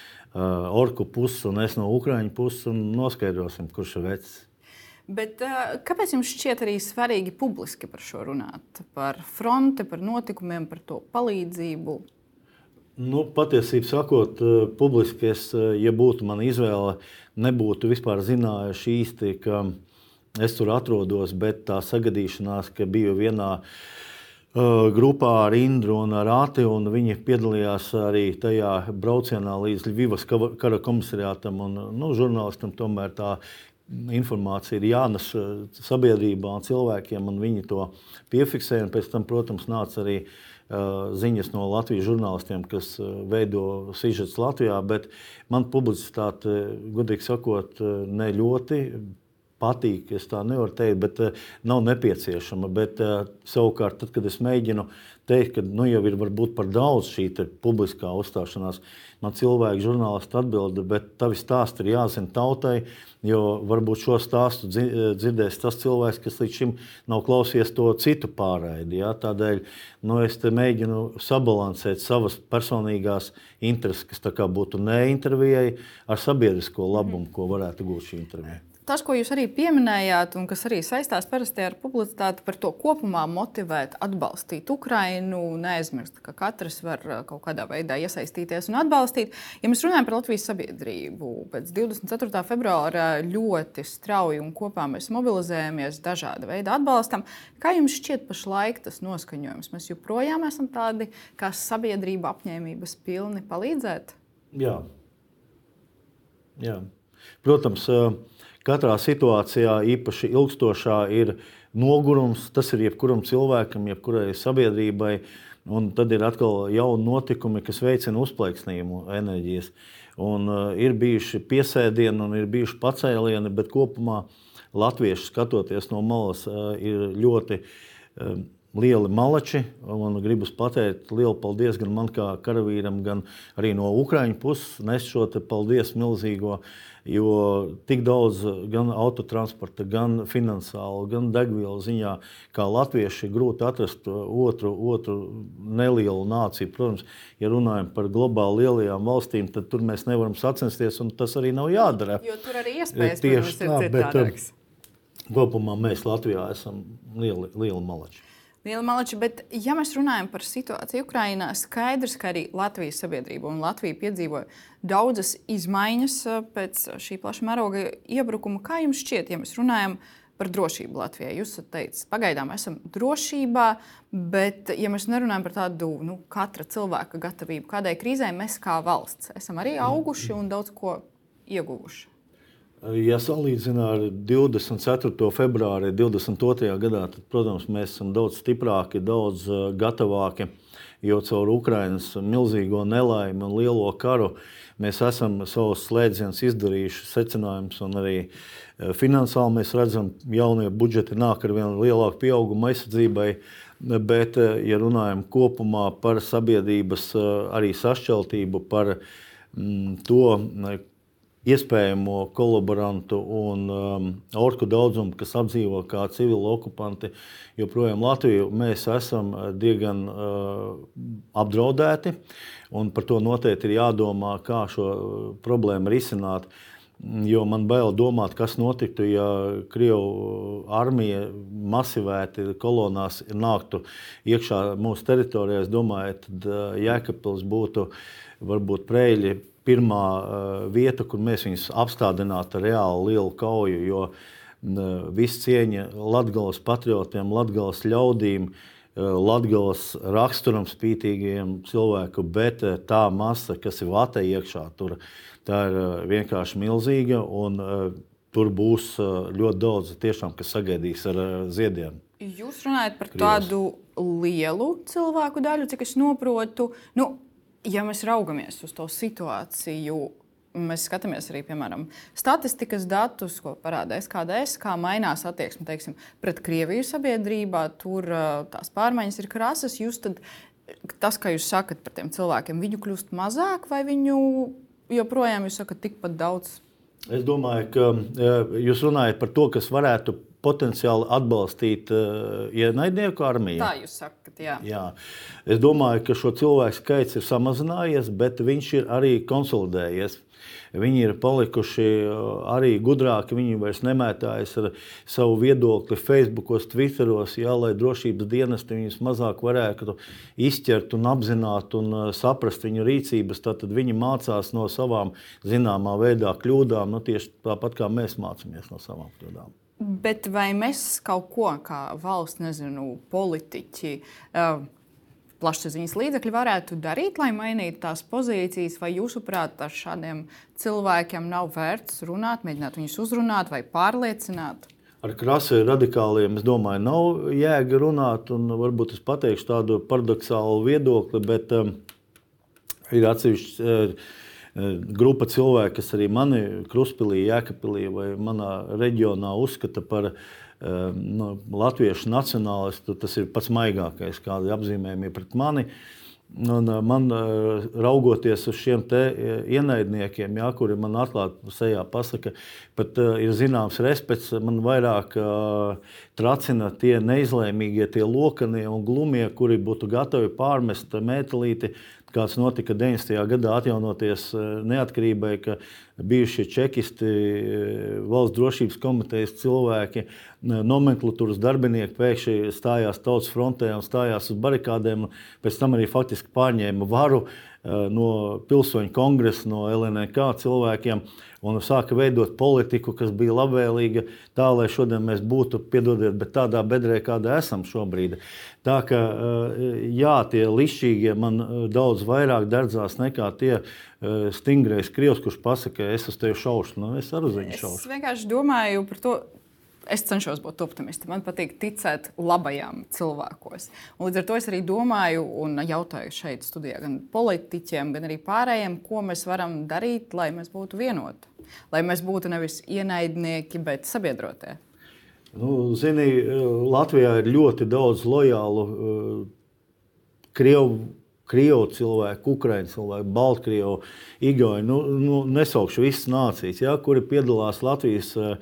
orku puses un es no Ukrāņu puses un noskaidrosim, kurš ir vecs. Bet, kāpēc jums šķiet arī svarīgi publiski par šo runāt? Par fronti, par notikumiem, par to palīdzību? Nu, patiesībā sakot, publiski es, ja būtu mana izvēle, nebūtu vispār zinājuši īsti, ka es tur atrodos, bet tā sagadīšanās, ka biju vienā uh, grupā ar Indru un ar Āti, un viņi piedalījās arī tajā braucienā līdz Ļuvijas kara komisariātam, un nu, žurnālistam tomēr tā informācija ir jānes eh, sabiedrībā un cilvēkiem, un viņi to piefiksē. Pēc tam, protams, nāca arī uh, ziņas no Latvijas žurnālistiem, kas uh, veido sižets Latvijā, bet man publicitāte, godīgi sakot, ne ļoti patīk. Es tā nevaru teikt, bet uh, nav nepieciešama. Bet, uh, savukārt, tad, kad es mēģinu teikt, ka nu, jau ir varbūt par daudz šī publiskā uzstāšanās, man cilvēki, žurnālisti atbild, bet tavi stāsti ir jāzina tautai. Jo varbūt šo stāstu dzirdēs tas cilvēks, kas līdz šim nav klausījies to citu pārraidi. Ja? Tādēļ nu, es mēģinu sabalansēt savas personīgās intereses, kas būtu ne intervijai, ar sabiedrisko labumu, ko varētu gūt šī intervija tas, ko jūs arī pieminējāt, un kas arī saistās parasti ar publicitāti, par to kopumā motivēt, atbalstīt Ukrainu, neaizmirst, ka katrs var uh, kaut kādā veidā iesaistīties un atbalstīt. Ja mēs runājam par Latvijas sabiedrību, pēc 24. februāra ļoti strauji un kopā mēs mobilizējamies dažāda veida atbalstam, kā jums šķiet pašlaik tas noskaņojums? Mēs joprojām esam tādi kā sabiedrība apņēmības pilni palīdzēt? Jā. Jā. Protams, uh Katrā situācijā, īpaši ilgstošā, ir nogurums. Tas ir jebkuram cilvēkam, jebkurai sabiedrībai. Un tad ir atkal jauni notikumi, kas veicina uzplaiksnījumu enerģijas. Un, uh, ir bijuši piesēdieni un ir bijuši pacēlieni, bet kopumā latvieši skatoties no malas, uh, ir ļoti uh, lieli malači. Man gribas pateikt lielu paldies gan man kā karavīram, gan arī no Ukraiņu puses. Nes šo paldies milzīgo Jo tik daudz gan autotransporta, gan finansiāli, gan degvielas ziņā, kā latvieši, ir grūti atrast otru, otru nelielu nāciju. Protams, ja runājam par globāli lielajām valstīm, tad tur mēs nevaram sacensties, un tas arī nav jādara. Jo tur arī iespējas tieši tā, bet uh, kopumā mēs Latvijā esam lieli, lieli malači. Liela malači, bet, ja mēs runājam par situāciju Ukrajinā, skaidrs, ka arī Latvijas sabiedrība un Latvija piedzīvoja daudzas izmaiņas uh, pēc šī plaša mēroga iebrukuma. Kā jums šķiet, ja mēs runājam par drošību Latvijai? Jūs teicat, pagaidām esam drošībā, bet, ja mēs nerunājam par tādu nu, katra cilvēka gatavību kādai krīzē, mēs kā valsts esam arī auguši un daudz ko ieguvuši. Ja salīdzinām ar 24. februāri 22. gadā, tad, protams, mēs esam daudz stiprāki, daudz uh, gatavāki. Jo caur Ukraiņas milzīgo nelaimi un lielo karu mēs esam savus slēdzienus izdarījuši, secinājumus un arī uh, finansiāli mēs redzam, ka jaunie budžeti nāk ar vien lielāku pieaugumu aizsardzībai. Bet, uh, ja runājam kopumā par sabiedrības arī sašķeltību, par mm, to, iespējamo kolaborantu un um, orku daudzumu, kas apdzīvo kā civili okupanti, joprojām Latviju, mēs esam uh, diezgan uh, apdraudēti. Par to noteikti ir jādomā, kā šo uh, problēmu risināt. Jo man bail domāt, kas notiktu, ja Krievijas armija masivēti kolonās nāktu iekšā mūsu teritorijā. Es domāju, ka uh, Jēkabils būtu varbūt prēļi pirmā uh, vieta, kur mēs viņus apstādinātu ar reāli lielu kauju. Jo viss cieņa Latvijas patriotiem, Latvijas ļaudīm, uh, Latvijas raksturam spītīgiem cilvēku, bet uh, tā masa, kas ir vatē iekšā, tur, tā ir vienkārši milzīga. Un, tur būs ļoti daudz, tiešām, kas sagaidīs ar ziediem. Jūs runājat par Krievs. tādu lielu cilvēku daļu, cik es saprotu. Nu, ja mēs raugamies uz to situāciju, mēs skatāmies arī, piemēram, statistikas datus, ko parāda SKDS, kā mainās attieksme teiksim, pret Krieviju sabiedrībā. Tur tās pārmaiņas ir krasas. Tad, tas, kā jūs sakat par tiem cilvēkiem, viņu kļūst mazāk vai viņu joprojām jūs sakat tikpat daudz? Es domāju, ka jūs runājat par to, kas varētu potenciāli atbalstīt uh, ienaidnieku armiju. Tā jūs sakat, jā. jā. Es domāju, ka šo cilvēku skaits ir samazinājies, bet viņš ir arī konsolidējies. Viņi ir palikuši arī gudrāki. Viņi vairs nemētājas ar savu viedokli Facebook, Twitteros, jā, lai drošības dienesti viņus mazāk varētu izķert un apzināt un saprast viņu rīcības. Tad viņi mācās no savām zināmā veidā kļūdām, nu, tieši tāpat kā mēs mācāmies no savām kļūdām. Bet vai mēs kaut ko kā valsts, nezinu, politiķi, plašsaziņas līdzekļi varētu darīt, lai mainītu tās pozīcijas, vai jūsuprāt, ar šādiem cilvēkiem nav vērts runāt, mēģināt viņus uzrunāt vai pārliecināt? Ar krasi radikāliem, es domāju, nav jēga runāt, un varbūt es pateikšu tādu paradoxālu viedokli, bet um, ir atsevišķi. Uh, grupa cilvēku, kas arī mani Kruspīlī, Jēkabīlī vai manā reģionā uzskata par uh, nu, latviešu nacionālistu, tas ir pats maigākais, kādi apzīmējumi ir pret mani. Un man, raugoties uz šiem ienaidniekiem, jā, kuri man atklāti sejā pasaka, pat ir zināms respekts, man vairāk tracina tie neizlēmīgie, tie lokanie un glumie, kuri būtu gatavi pārmest mētelīti kāds notika 90. gadā, atjaunoties eh, neatkarībai, ka bijušie čekisti, eh, valsts drošības komitejas cilvēki, nomenklatūras darbinieki pēkšņi stājās tautas frontē un stājās uz barikādēm, un pēc tam arī faktiski pārņēma varu eh, no pilsoņu kongresa, no LNK cilvēkiem un sāka veidot politiku, kas bija labvēlīga tā, lai šodien mēs būtu, piedodiet, bet tādā bedrē, kādā esam šobrīd. Tā ka jā, tie lišķīgie man daudz vairāk derdzās nekā tie stingrais krievs, kurš pasaka, es uz tevi šaušu. Nu, es arī uz viņu šaušu. Es vienkārši domāju par to es cenšos būt optimists. Man patīk ticēt labajām cilvēkos. Un līdz ar to es arī domāju un jautāju šeit, studijā, gan politiķiem, gan arī pārējiem, ko mēs varam darīt, lai mēs būtu vienoti. Lai mēs būtu nevis ienaidnieki, bet sabiedrotie. Nu, zini, Latvijā ir ļoti daudz lojālu uh, Krievu Krievu cilvēku, Ukrāņu cilvēku, Baltkrievu, Igauni, nu, nu, nesaukšu visas nācijas, ja, kuri piedalās Latvijas uh,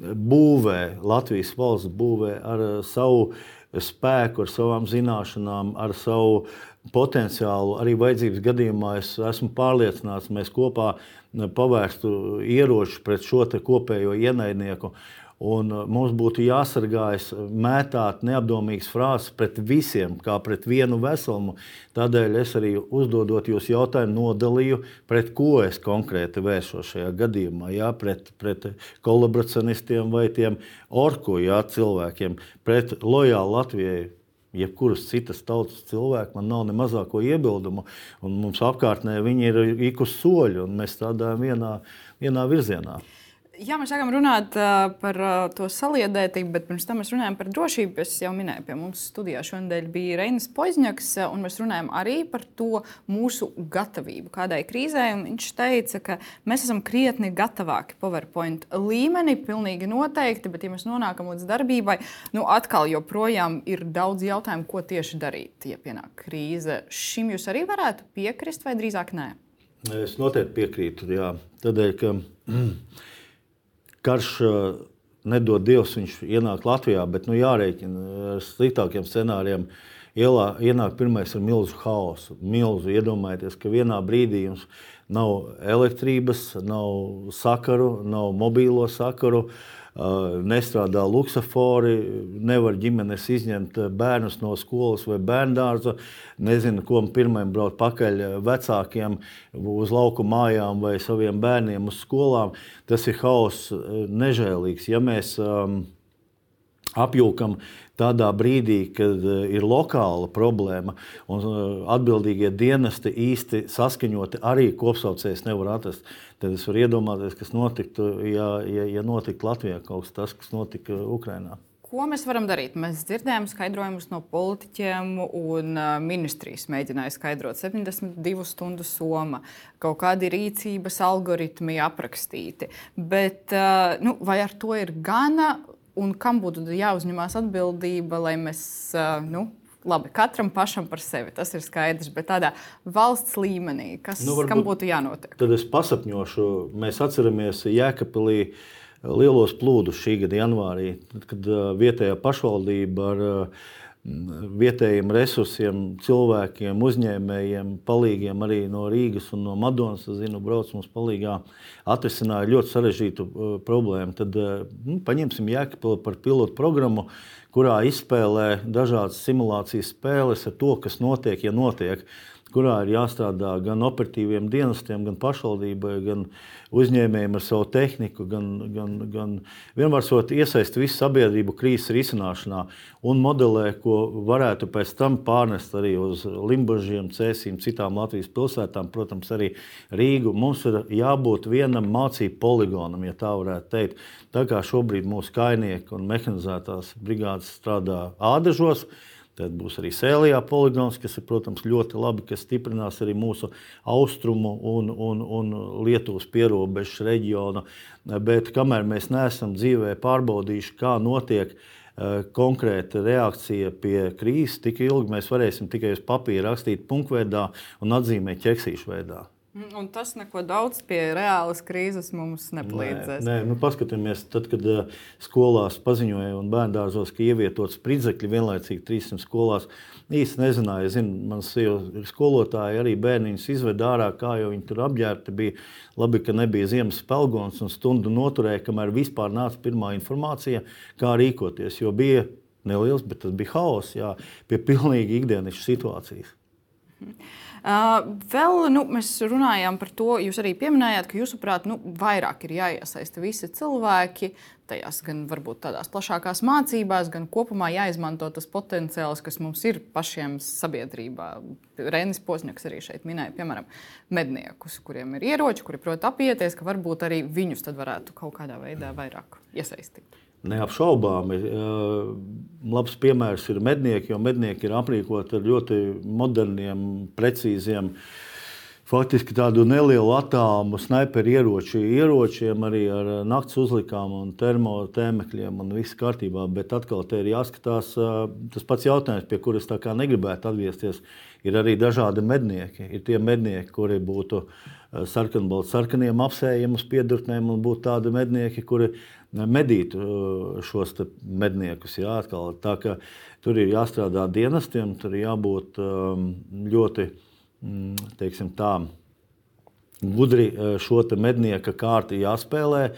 būvē, Latvijas valsts būvē ar savu spēku, ar savām zināšanām, ar savu potenciālu. Arī vajadzības gadījumā es esmu pārliecināts, mēs kopā pavērstu ieročus pret šo kopējo ienaidnieku. Un uh, mums būtu jāsargājas, uh, mētāt neapdomīgas frāzes pret visiem, kā pret vienu veselumu. Tādēļ es arī uzdodot jūs jautājumu, nodalīju, pret ko es konkrēti vēršos šajā gadījumā. Jā, pret, pret kolaboracionistiem vai tiem orku jā, cilvēkiem, pret lojālu Latvijai jebkuras citas tautas cilvēku, man nav ne mazāko iebildumu. Mums apkārtnē viņi ir ik uz soļu, un mēs strādājam vienā, vienā virzienā. Jā, mēs sākam runāt uh, par uh, to saliedētību, bet pirms tam mēs runājam par drošību. Es jau minēju, pie mums studijā šodien bija Reinis Poizņaks, un mēs runājam arī par to mūsu gatavību kādai krīzē. Viņš teica, ka mēs esam krietni gatavāki PowerPoint līmenī, pilnīgi noteikti, bet, ja mēs nonākam līdz darbībai, nu atkal joprojām ir daudz jautājumu, ko tieši darīt, ja pienāk krīze. Šim jūs arī varētu piekrist, vai drīzāk nē? Es noteikti piekrītu, jā. Tādēļ, ka karš nedod Dievs, viņš ienāk Latvijā, bet nu, jārēķina ar sliktākiem scenārijiem. Ielā, ienāk pirmais ar milzu haosu. Milzu iedomājieties, ka vienā brīdī jums nav elektrības, nav sakaru, nav mobīlo sakaru. Uh, nestrādā luksafori, nevar ģimenes izņemt bērnus no skolas vai bērndārza, nezina, ko pirmajam braukt pakaļ vecākiem uz lauku mājām vai saviem bērniem uz skolām. Tas ir hauss nežēlīgs. Ja mēs um, apjūkam tādā brīdī, kad ir lokāla problēma un atbildīgie dienesti īsti saskaņoti arī kopsaucējs nevar atrast tad es varu iedomāties, kas notiktu, ja, ja, ja notiktu Latvijā kaut kas tāds, kas notika Ukrajinā. Ko mēs varam darīt? Mēs dzirdējām skaidrojumus no politiķiem, un ministrijas mēģināja skaidrot 72 stundu soma, kaut kādi rīcības algoritmi aprakstīti. Bet nu, vai ar to ir gana, un kam būtu jāuzņemās atbildība, lai mēs nu, labi, katram pašam par sevi tas ir skaidrs, bet tādā valsts līmenī, kas, nu, varbūt, kam būtu jānotiek? Tad es pasapņošu, mēs atceramies Jēkabpilī lielos plūdus šī gada janvārī, kad vietējā pašvaldība ar vietējiem resursiem, cilvēkiem, uzņēmējiem, palīgiem arī no Rīgas un no Madonas. Es zinu, brauc mums palīgā, atrisināja ļoti sarežģītu uh, problēmu. Tad uh, nu, paņemsim Jēkabili par pilotu programmu, kurā izspēlē dažādas simulācijas spēles ar to, kas notiek, ja notiek kurā ir jāstrādā gan operatīviem dienestiem, gan pašvaldībai, gan uzņēmējiem ar savu tehniku, gan, gan, gan vienmēr iesaistīt visu sabiedrību krīzes risināšanā un modelē, ko varētu pēc tam pārnest arī uz Limbaģiem, Cēsīm, citām Latvijas pilsētām, protams, arī Rīgu. Mums ir jābūt vienam mācību poligonam, ja tā varētu teikt. Tā kā šobrīd mūsu kainieki un mehanizētās brigādes strādā ādažos, Tad būs arī sēljā poligons, kas ir, protams, ļoti labi, kas stiprinās arī mūsu austrumu un, un, un Lietuvas pierobežas reģionu. Bet kamēr mēs neesam dzīvē pārbaudījuši, kā notiek uh, konkrēta reakcija pie krīzes, tik ilgi mēs varēsim tikai uz papīra rakstīt punktveidā un atzīmēt ķeksīšu veidā. Mm, un tas neko daudz pie reālas krīzes mums nepalīdzēs. Nē, nē nu, paskatieties, tad, kad uh, skolās paziņoja un bērngārzos, ka ievietots spridzekļi vienlaicīgi 300 skolās, īsti nezināju. Zinu, man ir skolotāji arī bērniņus izved ārā, kā jau viņi tur apģērbti bija. Labi, ka nebija ziemas pelgons un stundu noturēja, kamēr vispār nāca pirmā informācija, kā rīkoties. Jo bija neliels, bet tas bija haoss pie pilnīgi ikdienas situācijas. Mhm. Vēl nu, mēs runājām par to, jūs arī pieminējāt, ka jūsuprāt, nu, vairāk ir jāiesaista visi cilvēki, tajās gan varbūt tādās plašākās mācībās, gan kopumā jāizmanto tas potenciāls, kas mums ir pašiem sabiedrībā. Rēnis Posņaks arī šeit minēja, piemēram, medniekus, kuriem ir ieroči, kuri prot apieties, ka varbūt arī viņus varētu kaut kādā veidā vairāk iesaistīt. Neapšaubāmi. Labs piemērs ir mednieki, jo mednieki ir aprīkoti ar ļoti moderniem, precīziem, faktiski tādu nelielu attālumu sniperu ieroču, ieročiem, arī ar naktas uzlikām un termotēmekļiem un viss kārtībā. Bet atkal te ir jāskatās tas pats jautājums, pie kuras tā kā negribētu atgriezties. Ir arī dažādi mednieki. Ir tie mednieki, kuri būtu sarkanbalti sarkaniem apsējiem uz piedurtnēm un būtu tādi mednieki, kuri medīt uh, šos medniekus. Jā, atkal, tā, tur ir jāstrādā dienestiem, tur ir jābūt um, ļoti mm, teiksim, tā, gudri uh, šo mednieka kārtu jāspēlē.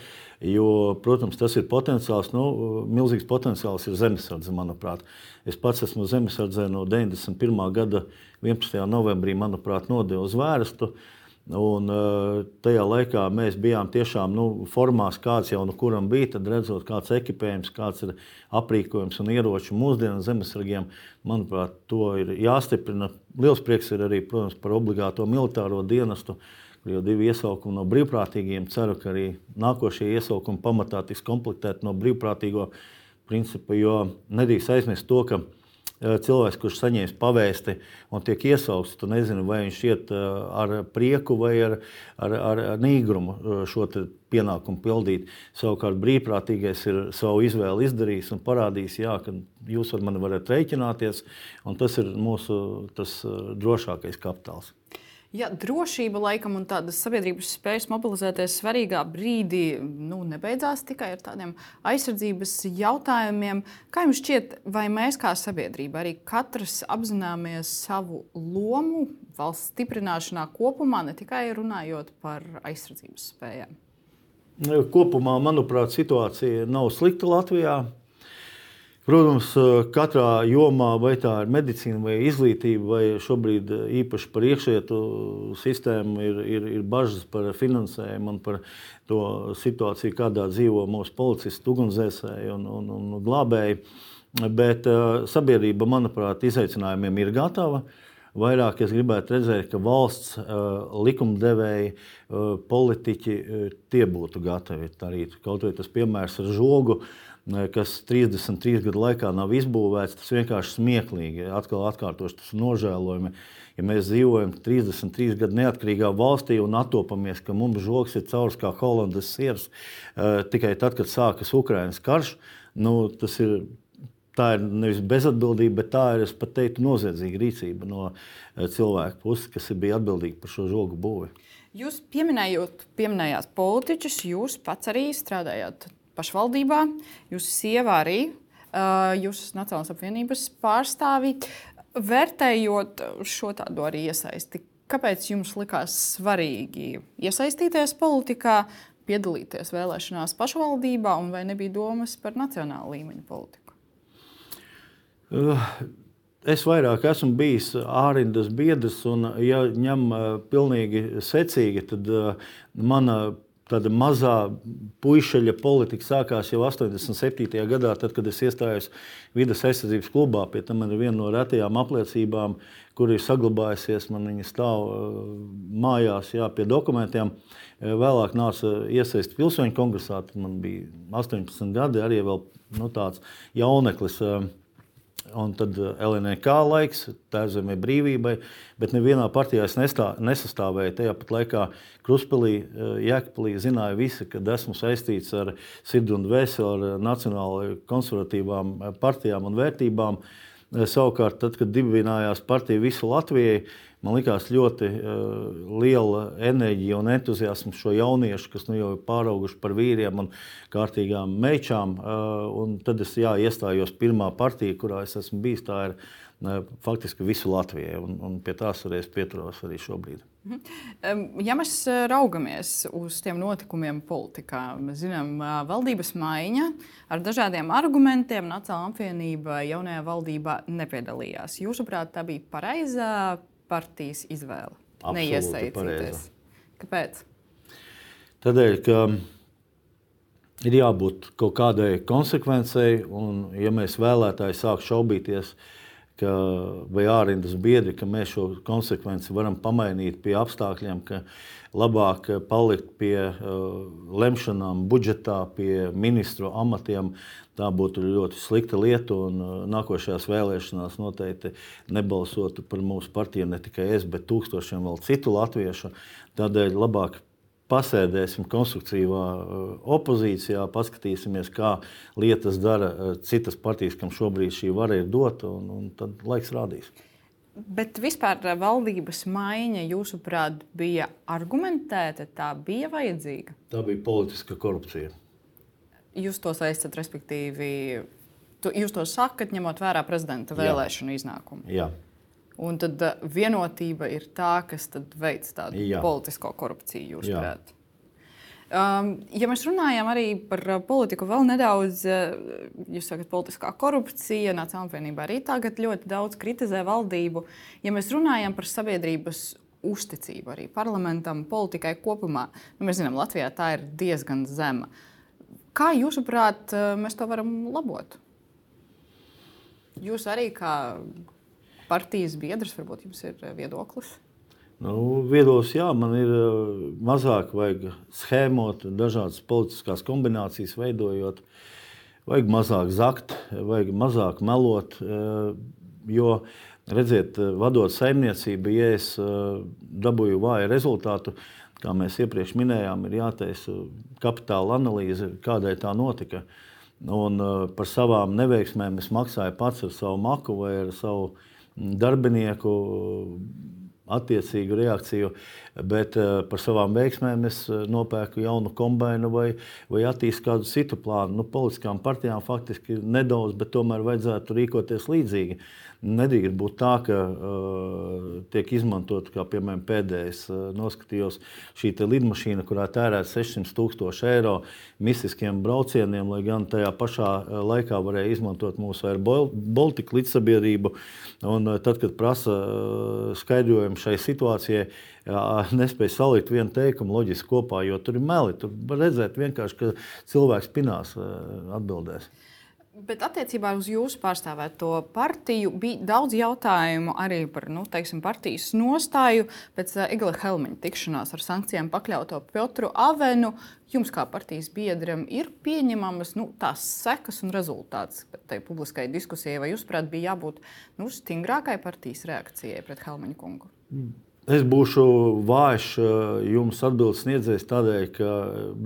Jo, protams, tas ir potenciāls, nu, milzīgs potenciāls ir zemesardze, manuprāt. Es pats esmu zemesardzē no 91. gada 11. novembrī, manuprāt, nodevu uz vērstu. Uh, Un, uh, tajā laikā mēs bijām tiešām nu, formās, kāds jau nu kuram bija. Tad redzot, kāds ir ekipējums, kāds ir aprīkojums un ieroči mūsdienu zemesargiem, manuprāt, to ir jāstiprina. Liels prieks ir arī protams, par obligāto militāro dienestu, jau divi iesaukumi no brīvprātīgiem. Ceru, ka arī nākošie iesaukumi pamatā tiks komplektēti no brīvprātīgo principa, jo nedrīkst aizmirst to, ka cilvēks, kurš saņēmis pavēsti un tiek iesaukts, tu nezini, vai viņš iet eh, ar prieku vai ar, ar, ar, ar nīgrumu eh, šo pienākumu pildīt. Savukārt brīvprātīgais ir savu izvēli izdarījis un parādījis, jā, ka jūs ar mani varat rēķināties, un tas ir mūsu tas drošākais kapitāls. Ja drošība laikam un tādas sabiedrības spējas mobilizēties svarīgā brīdī nu, nebeidzās tikai ar tādiem aizsardzības jautājumiem, kā jums šķiet, vai mēs kā sabiedrība arī katrs apzināmies savu lomu valsts stiprināšanā kopumā, ne tikai runājot par aizsardzības spējām? Kopumā, manuprāt, situācija nav slikta Latvijā. Protams, katrā jomā, vai tā ir medicīna, vai izglītība, vai šobrīd īpaši par iekšlietu sistēmu, ir, ir, ir bažas par finansējumu un par to situāciju, kādā dzīvo mūsu policisti, ugunsdzēsēji un, un, un glābēji. Bet uh, sabiedrība, manuprāt, izaicinājumiem ir gatava. Vairāk es gribētu redzēt, ka valsts uh, likumdevēji, uh, politiķi tie būtu gatavi darīt. Kaut arī tas piemērs ar žogu kas 33 gadu laikā nav izbūvēts, tas vienkārši smieklīgi. Atkal atkārtoši tas nožēlojami. Ja mēs dzīvojam 33 gadu neatkarīgā valstī un attopamies, ka mums žoks ir caurs kā Holandas siers uh, tikai tad, kad sākas Ukraiņas karš, nu, tas ir tā ir nevis bezatbildība, bet tā ir, es pat teiktu, noziedzīga rīcība no cilvēka puses, kas bija atbildīgi par šo žogu būvi. Jūs pieminējot, pieminējāt politiķus, jūs pats arī strādājāt pašvaldībā, jūsu sieva arī, jūs esat Nacionālās apvienības pārstāvji. Vērtējot šo tādu arī iesaisti, kāpēc jums likās svarīgi iesaistīties politikā, piedalīties vēlēšanās pašvaldībā, un vai nebija domas par nacionālu līmeņa politiku? Uh. Es vairāk esmu bijis ārindas biedrs, un, ja ņem uh, pilnīgi secīgi, tad uh, mana tāda mazā puikaļa politika sākās jau 87. gadā, tad, kad es iestājos vidas aizsardzības klubā. Pie tam man ir viena no retajām apliecībām, kur ir saglabājusies. Man viņa stāv mājās jā, pie dokumentiem. Vēlāk nāca iesaistīties pilsoņu kongresā. Tad man bija 18 gadi, arī vēl, nu, tāds jauneklis. Un tad LNK laiks, tā zemē brīvībai, bet nevienā partijā es nestā, nesastāvēju. Tajā pat laikā Kruspelī, Jēkabpilī zināja visi, ka esmu saistīts ar sirdi un dvēseli, ar nacionālajām konservatīvām partijām un vērtībām. Savukārt, tad, kad dibinājās partija visu Latvijai, Man liekas, ļoti uh, liela enerģija un entuziasms šo jauniešu, kas nu jau ir pārauguši par vīriem un kārtīgām mečām. Uh, tad es jā, iestājos pirmā partija, kurā es esmu bijis. Tā ir faktiski visu Latvijai, un, un pie tās arī es pieturos arī šobrīd. Mhm. Ja mēs raugamies uz tiem notikumiem politikā, mēs zinām, valdības maiņa ar dažādiem argumentiem Nacionālā apvienība jaunajā valdībā nepiedalījās. Jūsuprāt, tā bija pareizā partijas izvēle. Neiesaistīties. Kāpēc? Tādēļ, ka ir jābūt kaut kādai konsekvencei, un ja mēs vēlētāji sāk šaubīties, ka, vai ārrindas biedri, ka mēs šo konsekvenci varam pamainīt pie apstākļiem, ka labāk palikt pie uh, lemšanām budžetā, pie ministru amatiem, Tā būtu ļoti slikta lieta, un uh, nākošajās vēlēšanās noteikti nebalsotu par mūsu partiju ne tikai es, bet tūkstošiem vēl citu latviešu. Tādēļ labāk pasēdēsim konstruktīvā uh, opozīcijā, paskatīsimies, kā lietas dara uh, citas partijas, kam šobrīd šī vara ir dota, un, un tad laiks rādīs. Bet vispār valdības maiņa, jūsuprāt, bija argumentēta, tā bija vajadzīga? Tā bija politiska korupcija jūs to saistat, respektīvi, tu, jūs to sakat, ņemot vērā prezidenta vēlēšanu Jā. iznākumu. Jā. Un tad uh, vienotība ir tā, kas veic tādu Jā. politisko korupciju, jūs prāt. Um, ja mēs runājam arī par uh, politiku, vēl nedaudz, uh, jūs sakat, politiskā korupcija, Nacionālajā apvienībā arī tagad ļoti daudz kritizē valdību. Ja mēs runājam par sabiedrības uzticību arī parlamentam, politikai kopumā, nu, mēs zinām, Latvijā tā ir diezgan zema. Kā jūsuprāt, eh, mēs to varam labot? Jūs arī kā partijas biedrs, varbūt jums ir eh, viedoklis? Nu, viedoklis, jā, man ir eh, mazāk vajag schēmot, dažādas politiskās kombinācijas veidojot. Vajag mazāk zakt, vajag mazāk melot. Jo, redziet, vadot saimniecību, ja es dabūju vāju rezultātu, kā mēs iepriekš minējām, ir jātaisa kapitāla analīze, kādai tā notika. Un, par savām neveiksmēm es maksāju pats ar savu maku vai ar savu darbinieku attiecīgu reakciju, bet uh, par savām veiksmēm es uh, nopērku jaunu kombināciju vai, vai attīstīju kādu citu plānu. Nu, politiskām partijām faktiski nedaudz, bet tomēr vajadzētu rīkoties līdzīgi. Nedrīkst būt tā, ka uh, tiek izmantot, kā piemēram pēdējais uh, noskatījos, šī lidmašīna, kurā tērēta 600 tūkstoši eiro mistiskiem braucieniem, lai gan tajā pašā uh, laikā varēja izmantot mūsu Air Baltica līdzsabiedrību. Un, uh, tad, kad prasa uh, skaidrojumu šai situācijai, uh, nespēja salikt vienu teikumu loģiski kopā, jo tur ir meli. Tur var redzēt vienkārši, ka cilvēks pinās uh, atbildēs. Bet attiecībā uz jūsu pārstāvēto partiju bija daudz jautājumu arī par nu, teiksim, partijas nostāju pēc uh, Igla Helmiņa tikšanās ar sankcijām pakļauto Piotru Avenu. Jums, kā partijas biedram, ir pieņemamas nu, tās sekas un rezultāts tai publiskai diskusijai, vai jūs, prāt, bija jābūt nu, stingrākai partijas reakcijai pret Helmiņa kungu? Es būšu vājš jums atbildēt sniedzējs tādēļ, ka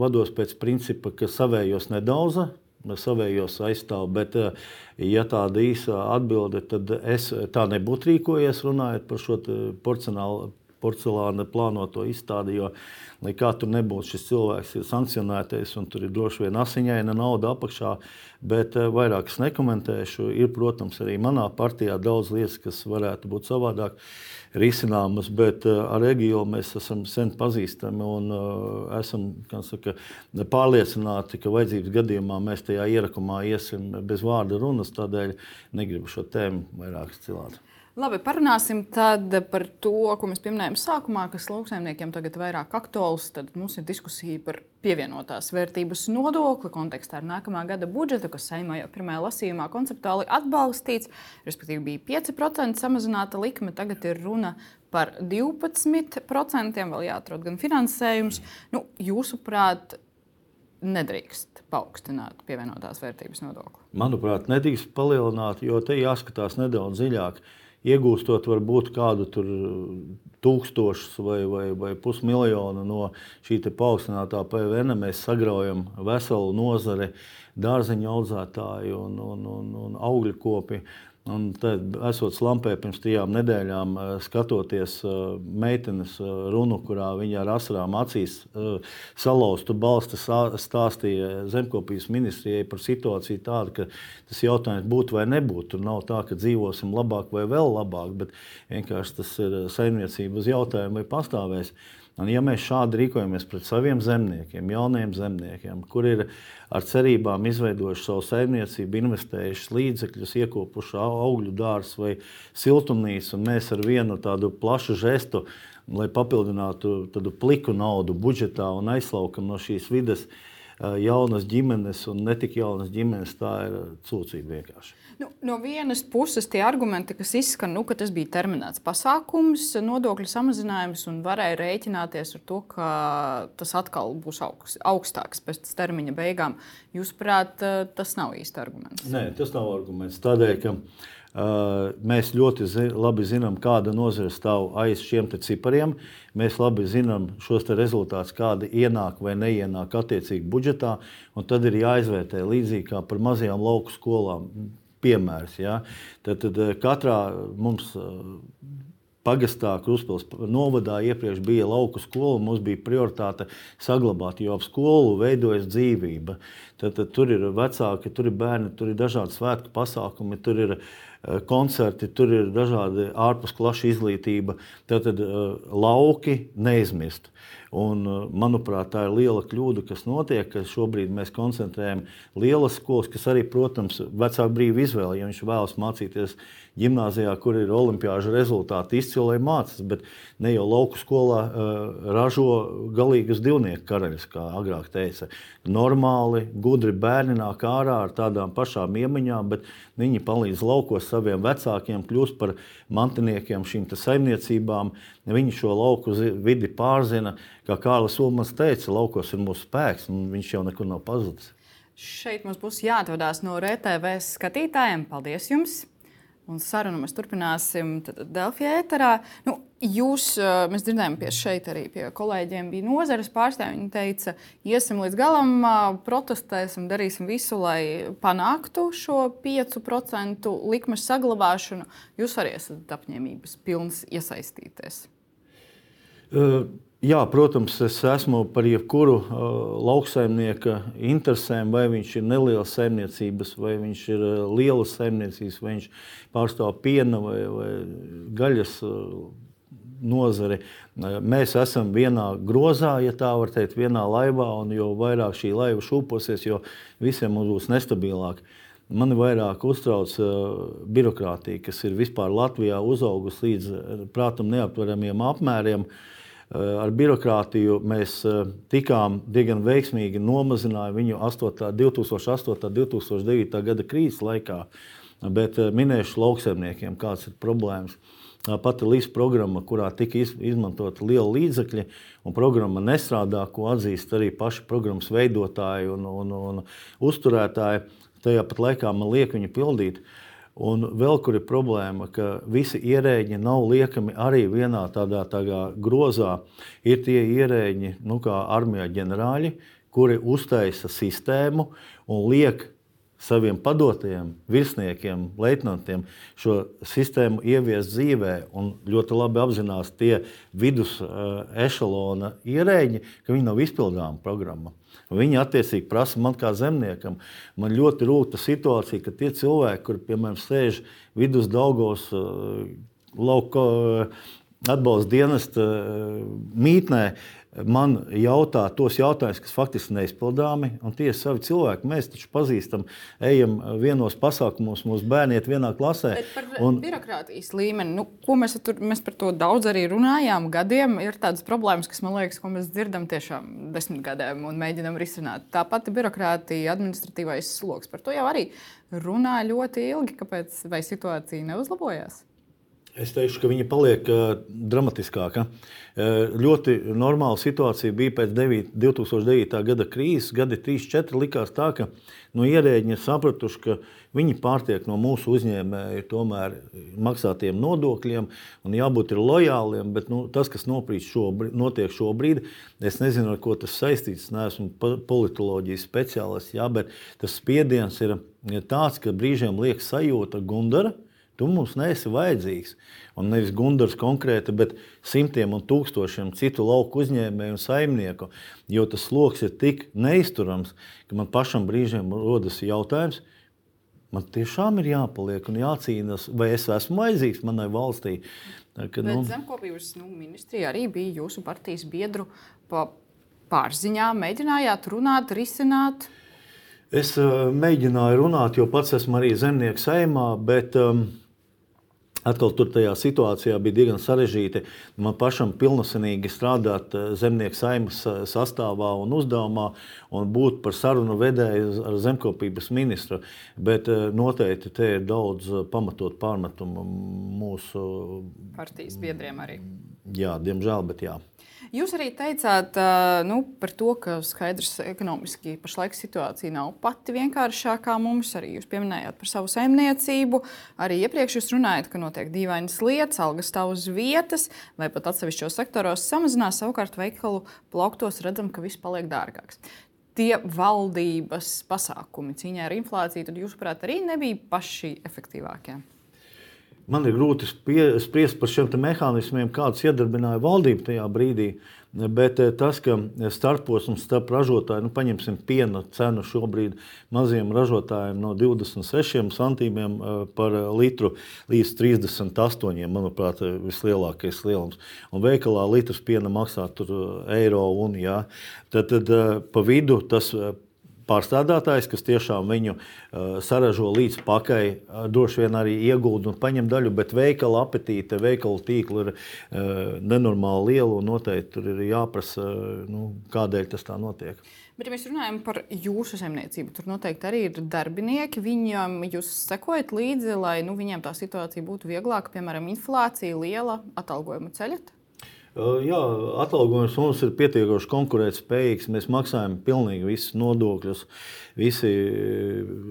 vados pēc principa, ka savējos nedauza savējos aizstāvu. Bet, ja tāda īsa atbilde, tad es tā nebūtu rīkojies runājot par šo porcelāna plānoto izstādi. Jo, lai kā tur nebūtu, šis cilvēks ir sankcionētais un tur ir droši vien asiņaina nauda apakšā. Bet vairāk es nekomentēšu. Ir, protams, arī manā partijā daudz lietas, kas varētu būt savādāk risināmas, bet ar Egilu mēs esam sen pazīstami un uh, esam saka, pārliecināti, ka vajadzības gadījumā mēs tajā ierakumā iesim bez vārda runas. Tādēļ negribu šo tēmu vairāk cilāt. Labi, parunāsim par to, ko mēs pieminējām sākumā, kas lauksaimniekiem tagad ir vairāk aktuāls. Tad mums ir diskusija par pievienotās vērtības nodokli kontekstā ar nākamā gada budžetu, kas saimā jau pirmajā lasījumā konceptuāli atbalstīts. Respektīvi, bija 5% samazināta likme, tagad ir runa par 12%. Vēl jāatrod gan finansējums. Nu, jūsuprāt, nedrīkst paaugstināt pievienotās vērtības nodokli? Manuprāt, nedrīkst palielināt, jo te jāskatās nedaudz dziļāk iegūstot varbūt kādu tūkstošus vai, vai, vai pusmiljonu no šī paaugstinātā PVN, mēs sagraujam veselu nozari, dārzeņu audzētāju un, un, un, un augļu kopi. Un tad, esot slampē pirms trijām nedēļām, eh, skatoties eh, meitenes eh, runu, kurā viņa ar asarām acīs salauztu balstu, stāstīja zemkopības ministrijai par situāciju tādu, ka tas jautājums būtu vai nebūtu. Tur nav tā, ka dzīvosim labāk vai vēl labāk, bet vienkārši tas ir saimniecības jautājums, vai pastāvēs. Un, ja mēs šādi rīkojamies pret saviem zemniekiem, jauniem zemniekiem, kuri ir ar cerībām izveidojuši savu saimniecību, investējuši līdzekļus, iekopuši augļu dārstu vai siltumnīcu, un mēs ar vienu tādu plašu žestu, lai papildinātu tādu pliku naudu budžetā un aizslaukam no šīs vidas, jaunas ģimenes un ne tik jaunas ģimenes, tā ir cūcība vienkārši. Nu, no vienas puses, tie argumenti, kas izskan, nu, ka tas bija terminēts pasākums, nodokļu samazinājums, un varēja rēķināties ar to, ka tas atkal būs augst, augstāks pēc termiņa beigām. Jūsuprāt, tas nav īsti arguments? Nē, tas nav arguments. Tādēļ, ka mēs ļoti zi labi zinām, kāda nozare stāv aiz šiem cipariem. Mēs labi zinām šos rezultātus, kādi ienāk vai neienāk attiecīgi budžetā. Tad ir jāizvērtē līdzīgi kā par mazajām lauku skolām piemērs. Ja? Tad, tad eh, katrā mums eh, pagastā, Kruspils novadā iepriekš bija lauku skola, mums bija prioritāte saglabāt, jo ap skolu veidojas dzīvība. Tad, tad tur ir vecāki, tur ir bērni, tur ir dažādi svētku pasākumi, tur ir eh, koncerti, tur ir dažādi ārpus klašu izglītība. Tad, tad lauki neizmirst. Un, uh, manuprāt, tā ir liela kļūda, kas notiek, ka šobrīd mēs koncentrējam lielas skolas, kas arī, protams, vecāku brīvu izvēli, ja viņš vēlas mācīties gimnājā, kur ir olimpiāžu rezultāti, izcili mācās, bet ne jau lauku skolā uh, ražo galīgas divnieku karaļus, kā agrāk teica. Normāli, gudri bērni nāk ārā ar tādām pašām iemaņām, bet viņi palīdz laukos saviem vecākiem, kļūst par mantiniekiem šīm saimniecībām. Viņi šo lauku vidi pārzina. Kā Kārlis Ulmans teica, laukos ir mūsu spēks, un viņš jau nekur nav pazudis. Šeit mums būs jāatvadās no RTV skatītājiem. Paldies jums! Un sarunu mēs turpināsim Delfijā ēterā. Nu, jūs, mēs dzirdējām, pie šeit arī pie kolēģiem bija nozares pārstāvji. Viņi teica, iesim līdz galam, protestēsim, darīsim visu, lai panāktu šo 5% likmes saglabāšanu. Jūs arī esat apņēmības pilns iesaistīties. Uh. Jā, protams, es esmu par jebkuru uh, lauksaimnieka interesēm, vai viņš ir neliels saimniecības, vai viņš ir uh, lielas saimniecības, vai viņš pārstāv piena vai, vai gaļas uh, nozari. Uh, mēs esam vienā grozā, ja tā var teikt, vienā laivā, un jo vairāk šī laiva šūposies, jo visiem mums būs nestabilāk. Mani vairāk uztrauc uh, birokrātija, kas ir vispār Latvijā uzaugusi līdz uh, prātam neaptveramiem apmēriem. Uh, ar birokrātiju mēs eh, tikām diezgan veiksmīgi nomazinājām viņu 8, 2008. un 2009. gada krīzes laikā. Bet eh, minēšu lauksaimniekiem, kādas ir problēmas. Pati LIS programma, kurā tika izmantota liela līdzekļa, un programma nestrādā, ko atzīst arī paši programmas veidotāji un, un, un uzturētāji, tajā pat laikā man liek viņu pildīt. Uh, Un vēl kur ir problēma, ka visi ierēģi nav liekami arī vienā tādā, tādā grozā. Ir tie ierēģi, nu, kā armijā ģenerāļi, kuri uztaisa sistēmu un liek saviem padotajiem virsniekiem, leitnantiem šo sistēmu ieviest dzīvē. Un ļoti labi apzinās tie vidus uh, ešalona ierēģi, ka viņi nav izpildāma programma. Viņi attiecīgi prasa man kā zemniekam. Man ļoti rūta situācija, ka tie cilvēki, kuriem piemēram sēž vidus Daugos uh, lauka uh, atbalsta dienesta uh, mītnē, man jautā tos jautājumus, kas faktiski neizpildāmi. Un tie ir savi cilvēki. Mēs taču pazīstam, ejam vienos pasākumos, mūsu bērni iet vienā klasē. Bet par un... birokrātijas līmeni, nu, ko mēs, tur, mēs par to daudz arī runājām, gadiem ir tādas problēmas, kas man liekas, ko mēs dzirdam tiešām desmit gadiem un mēģinam risināt. Tā pati birokrātija, administratīvais sloks, par to jau arī runā ļoti ilgi. Kāpēc situācija neuzlabojās? Es teikšu, ka viņa paliek uh, dramatiskāka. Uh, ļoti normāla situācija bija pēc 9, 2009. gada krīzes. Gadi 3, 4 likās tā, ka no ierēģi ir sapratuši, ka viņi pārtiek no mūsu uzņēmēju tomēr maksātiem nodokļiem un jābūt ir lojāliem. Bet nu, tas, kas šobrīd, notiek šobrīd, es nezinu, ar ko tas saistīts. Es neesmu politoloģijas speciālists, jā, bet tas spiediens ir tāds, ka brīžiem liekas sajūta gundara Tu mums neesi vajadzīgs. Un nevis Gunārs konkrēti, bet simtiem un tūkstošiem citu lauku uzņēmēju un saimnieku. Jo tas sloks ir tik neizturams, ka man pašam brīžiem rodas jautājums, man tiešām ir jāpaliek un jācīnās, vai es esmu vajadzīgs manai valstī. Ka, nu... Zemkopības nu, ministrija arī bija jūsu partijas biedru pārziņā. Mēģinājāt runāt, risināt. Es uh, mēģināju runāt, jo pats esmu arī zemnieks saimā, bet um, Atkal tur tajā situācijā bija diezgan sarežģīti. Man pašam pilnosenīgi strādāt eh, zemnieku saimnes eh, sastāvā un uzdevumā un būt par sarunu vedēju ar zemkopības ministru. Bet eh, noteikti te ir daudz pamatot pārmetumu mūsu partijas biedriem arī. Jā, diemžēl, bet jā. Jūs arī teicāt nu, par to, ka skaidrs ekonomiski pašlaik situācija nav pati vienkāršākā mums. Arī jūs pieminējāt par savu saimniecību. Arī iepriekš jūs runājat, ka notiek dīvainas lietas, algas stāv uz vietas, vai pat atsevišķos sektoros samazinās. Savukārt veikalu plauktos redzam, ka viss paliek dārgāks tie valdības pasākumi cīņā ar inflāciju, tad, jūsuprāt, arī nebija paši efektīvākie? Man ir grūti spriest par šiem mehānismiem, kādus iedarbināja valdība tajā brīdī. Bet eh, tas, ka starposms starp ražotājiem, nu, paņemsim piena cenu šobrīd maziem ražotājiem no 26 centīmiem eh, par litru līdz 38, manuprāt, vislielākais lielums. Un veikalā litrs piena maksā eiro un jā. Tad, tad eh, pa vidu tas pārstrādātājs, kas tiešām viņu uh, saražo līdz pakai, uh, droši vien arī iegūda un paņem daļu, bet veikala apetīte, veikala tīkla ir uh, nenormāli liela un noteikti tur ir jāprasa, nu, kādēļ tas tā notiek. Bet, ja mēs runājam par jūsu zemniecību, tur noteikti arī ir darbinieki. Viņam jūs sekojat līdzi, lai nu, viņiem tā situācija būtu vieglāka, piemēram, inflācija liela, atalgojuma ceļot? Jā, atalgojums mums ir pietiekoši konkurētspējīgs. Mēs maksājam pilnīgi visus nodokļus. Visi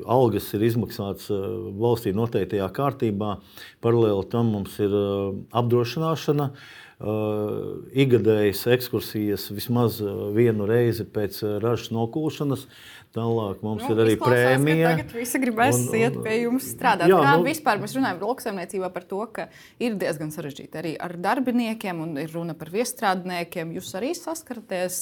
algas ir izmaksātas valstī noteiktajā kārtībā. Paralēli tam mums ir apdrošināšana. Igadējas ekskursijas vismaz vienu reizi pēc ražas nokūšanas. Uh, Tālāk mums nu, ir arī prēmija. Tagad visi gribēs un, un, iet pie jums strādāt. Jā, Kā nu, vispār mēs runājam par lauksaimniecībā par to, ka ir diezgan sarežģīti arī ar darbiniekiem un ir runa par viestrādniekiem. Jūs arī saskaraties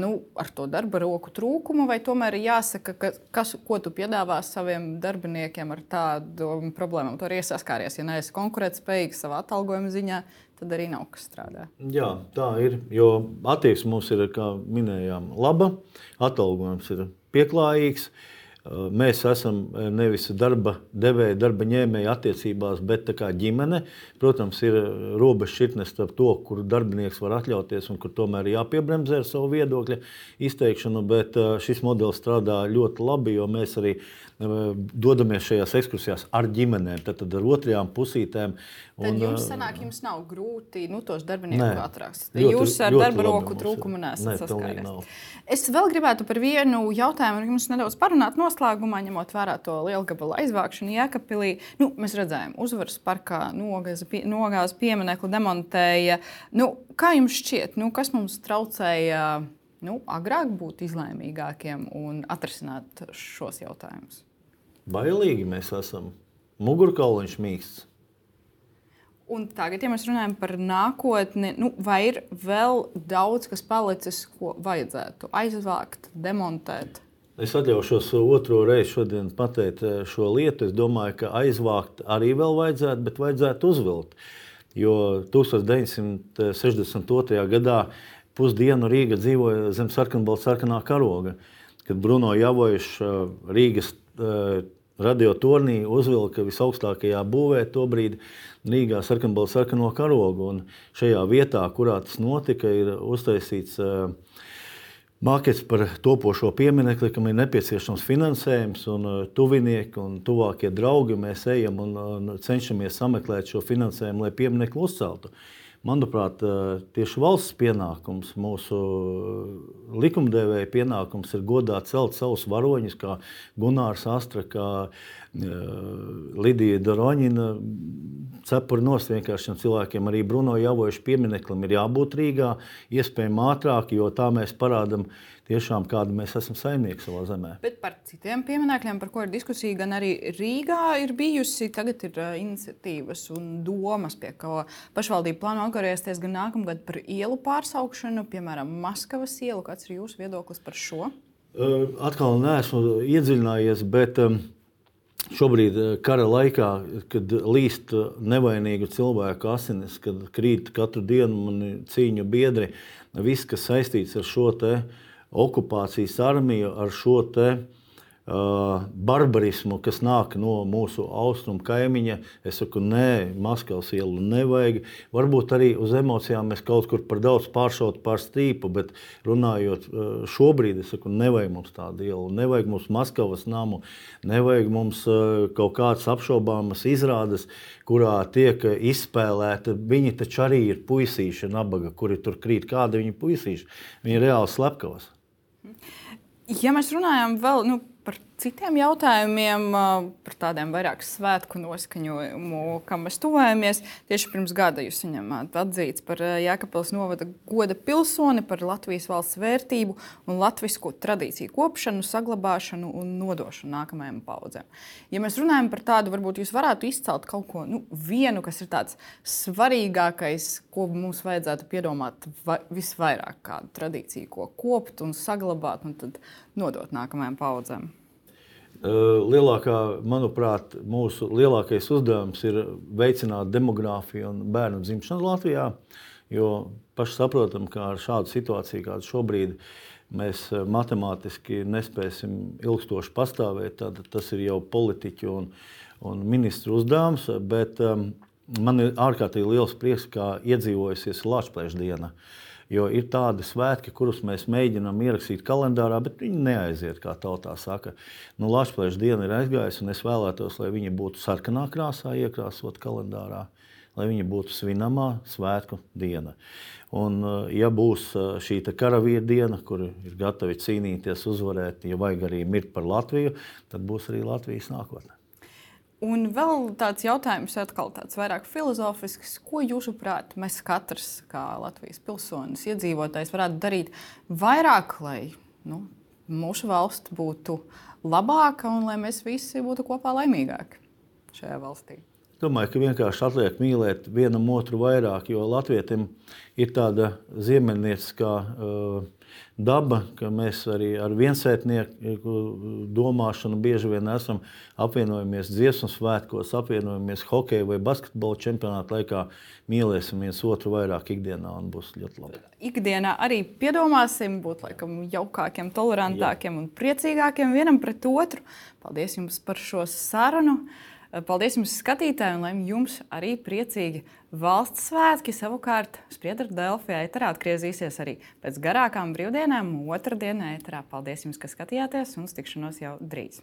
nu, ar to darba roku trūkumu, vai tomēr ir jāsaka, ka, kas, ko tu piedāvā saviem darbiniekiem ar tādu problēmu? Tu arī saskāries, ja neesi konkurētspējīgs savā atalgojuma ziņā, tad arī nav kas strādā. Jā, tā ir. Jo attieksme mums ir, kā minējām, laba. Atalgojums ir pieklājīgs. Uh, mēs esam uh, nevis darba devēja, darba ņēmēja attiecībās, bet kā ģimene. Protams, ir uh, robeža šķirtne starp to, kur darbinieks var atļauties un kur tomēr jāpiebremzē ar savu viedokļu izteikšanu. Bet šis modelis strādā ļoti labi, jo mēs arī dodamies šajās ekskursijās ar ģimenēm, tad, tad ar otrajām pusītēm. Un, tad jums sanāk, jums nav grūti nu, tos darbiniekus atrast. Jūs ar darba roku trūkumu nesat saskāries. Es vēl gribētu par vienu jautājumu, jums nedaudz parunāt noslēgumā, ņemot vērā to lielgabalu aizvākšanu Jēkabpilī. Nu, mēs redzējām, uzvaras parkā nogāzi pie, pieminekli demontēja. Nu, kā jums šķiet, nu, kas mums traucēja? nu, agrāk būt izlēmīgākiem un atrisināt šos jautājumus? Bailīgi mēs esam. Mugurkauliņš mīksts. Un tagad, ja mēs runājam par nākotni, nu, vai ir vēl daudz kas palicis, ko vajadzētu aizvākt, demontēt? Es atļaušos otro reizi šodien pateikt eh, šo lietu. Es domāju, ka aizvākt arī vēl vajadzētu, bet vajadzētu uzvilkt. Jo 1962. gadā pusdienu Rīga dzīvoja zem sarkanbalta sarkanā karoga, kad Bruno Javovičs eh, Rīgas eh, radiotornī uzvilka visaugstākajā būvē to brīdi Rīgā sarkanbalta sarkano karogu. Un šajā vietā, kurā tas notika, ir uztaisīts uh, Mākets par topošo pieminiektu, kam ir nepieciešams finansējums, un uh, tuvinieki un tuvākie draugi mēs ejam un, un cenšamies sameklēt šo finansējumu, lai pieminiektu uzceltu. Manuprāt, uh, tieši valsts pienākums, mūsu likumdevēja pienākums ir godāt celt savus varoņus, kā Gunārs Astra, kā Lidija Doroņina. Cepuri nost vienkārši šiem cilvēkiem. Arī Bruno Javoviča piemineklim ir jābūt Rīgā, iespējami ātrāk, jo tā mēs parādām tiešām, kāda mēs esam saimnieki savā zemē. Bet par citiem pieminekļiem, par ko ir diskusija, gan arī Rīgā ir bijusi, tagad ir uh, iniciatīvas un domas, pie kā pašvaldība plāno atgriezties gan nākamgad par ielu pārsaukšanu, piemēram, Maskavas ielu. Kāds ir jūsu viedoklis par šo? Uh, atkal neesmu iedziļinājies, bet um, Šobrīd, eh, kara laikā, kad līst nevainīgu cilvēku asinis, kad krīt katru dienu mani cīņu biedri, viss, kas saistīts ar šo okupācijas armiju, ar šo te, uh, barbarismu, kas nāk no mūsu austrumu kaimiņa. Es saku, nē, Maskavas ielu nevajag. Varbūt arī uz emocijām mēs kaut kur par daudz pāršautu pār stīpu, bet runājot šobrīd, es saku, nevajag mums tādu ielu, nevajag mums Maskavas namu, nevajag mums kaut kādas apšaubāmas izrādes, kurā tiek izspēlēta. Viņi taču arī ir puisīši, nabaga, kuri tur krīt. Kādi viņi puisīši? Viņi ir reāli slepkavas. Ja mēs runājam vēl nu, par citiem jautājumiem, par tādiem vairāk svētku noskaņojumu, kam mēs tuvojamies. Tieši pirms gada jūs saņemāt atzīts par Jēkabpils novada goda pilsoni, par Latvijas valsts vērtību un latviešu tradīciju kopšanu, saglabāšanu un nodošanu nākamajām paudzēm. Ja mēs runājam par tādu, varbūt jūs varētu izcelt kaut ko nu, vienu, kas ir tāds svarīgākais, ko mums vajadzētu piedomāt visvairāk, kādu tradīciju, ko kopt un saglabāt un nodot nākamajām paudzēm. Lielākā, manuprāt, mūsu lielākais uzdevums ir veicināt demogrāfiju un bērnu dzimšanu Latvijā. Jo paši saprotam, ka ar šādu situāciju, kāda šobrīd mēs matemātiski nespēsim ilgstoši pastāvēt, tad tas ir jau politiķu un, un ministru uzdevums. Bet um, man ir ārkārtīgi liels prieks, ka iedzīvojusies Latvijas diena. Uh, Jo ir tādi svētki, kurus mēs mēģinām ierakstīt kalendārā, bet viņi neaiziet, kā tautā saka. Nu, Latvijas diena ir aizgājusi, un es vēlētos, lai viņi būtu sarkanā krāsā iekrāsot kalendārā, lai viņi būtu svinamā svētku diena. Un, eh, ja būs eh, šī karavīra diena, kur ir gatavi cīnīties, uzvarēt, ja vajag arī mirt par Latviju, tad būs arī Latvijas nākotne. Un vēl tāds jautājums, atkal tāds vairāk filozofisks. Ko jūsuprāt, mēs katrs, kā Latvijas pilsonis, iedzīvotājs, varētu darīt vairāk, lai nu, mūsu valsts būtu labāka un lai mēs visi būtu kopā laimīgāki šajā valstī? Domāju, ka vienkārši atliek mīlēt vienam otru vairāk, jo Latvijam ir tāda ziemeļnieciskā uh, daba, ka mēs arī ar viensētnieku domāšanu bieži vien esam apvienojamies dziesmu svētkos, apvienojamies hokeja vai basketbola čempionāta laikā, mīlēsim viens otru vairāk ikdienā un būs ļoti labi. Ikdienā arī piedomāsim būt laikam jaukākiem, tolerantākiem Jā. un priecīgākiem vienam pret otru. Paldies jums par šo sarunu! Paldies jums, skatītāji, un lai jums arī priecīgi valsts svētki. Savukārt, Spriedra Delfija ēterā atgriezīsies arī pēc garākām brīvdienām, otrdienā ēterā. Paldies jums, ka skatījāties, un tikšanos jau drīz!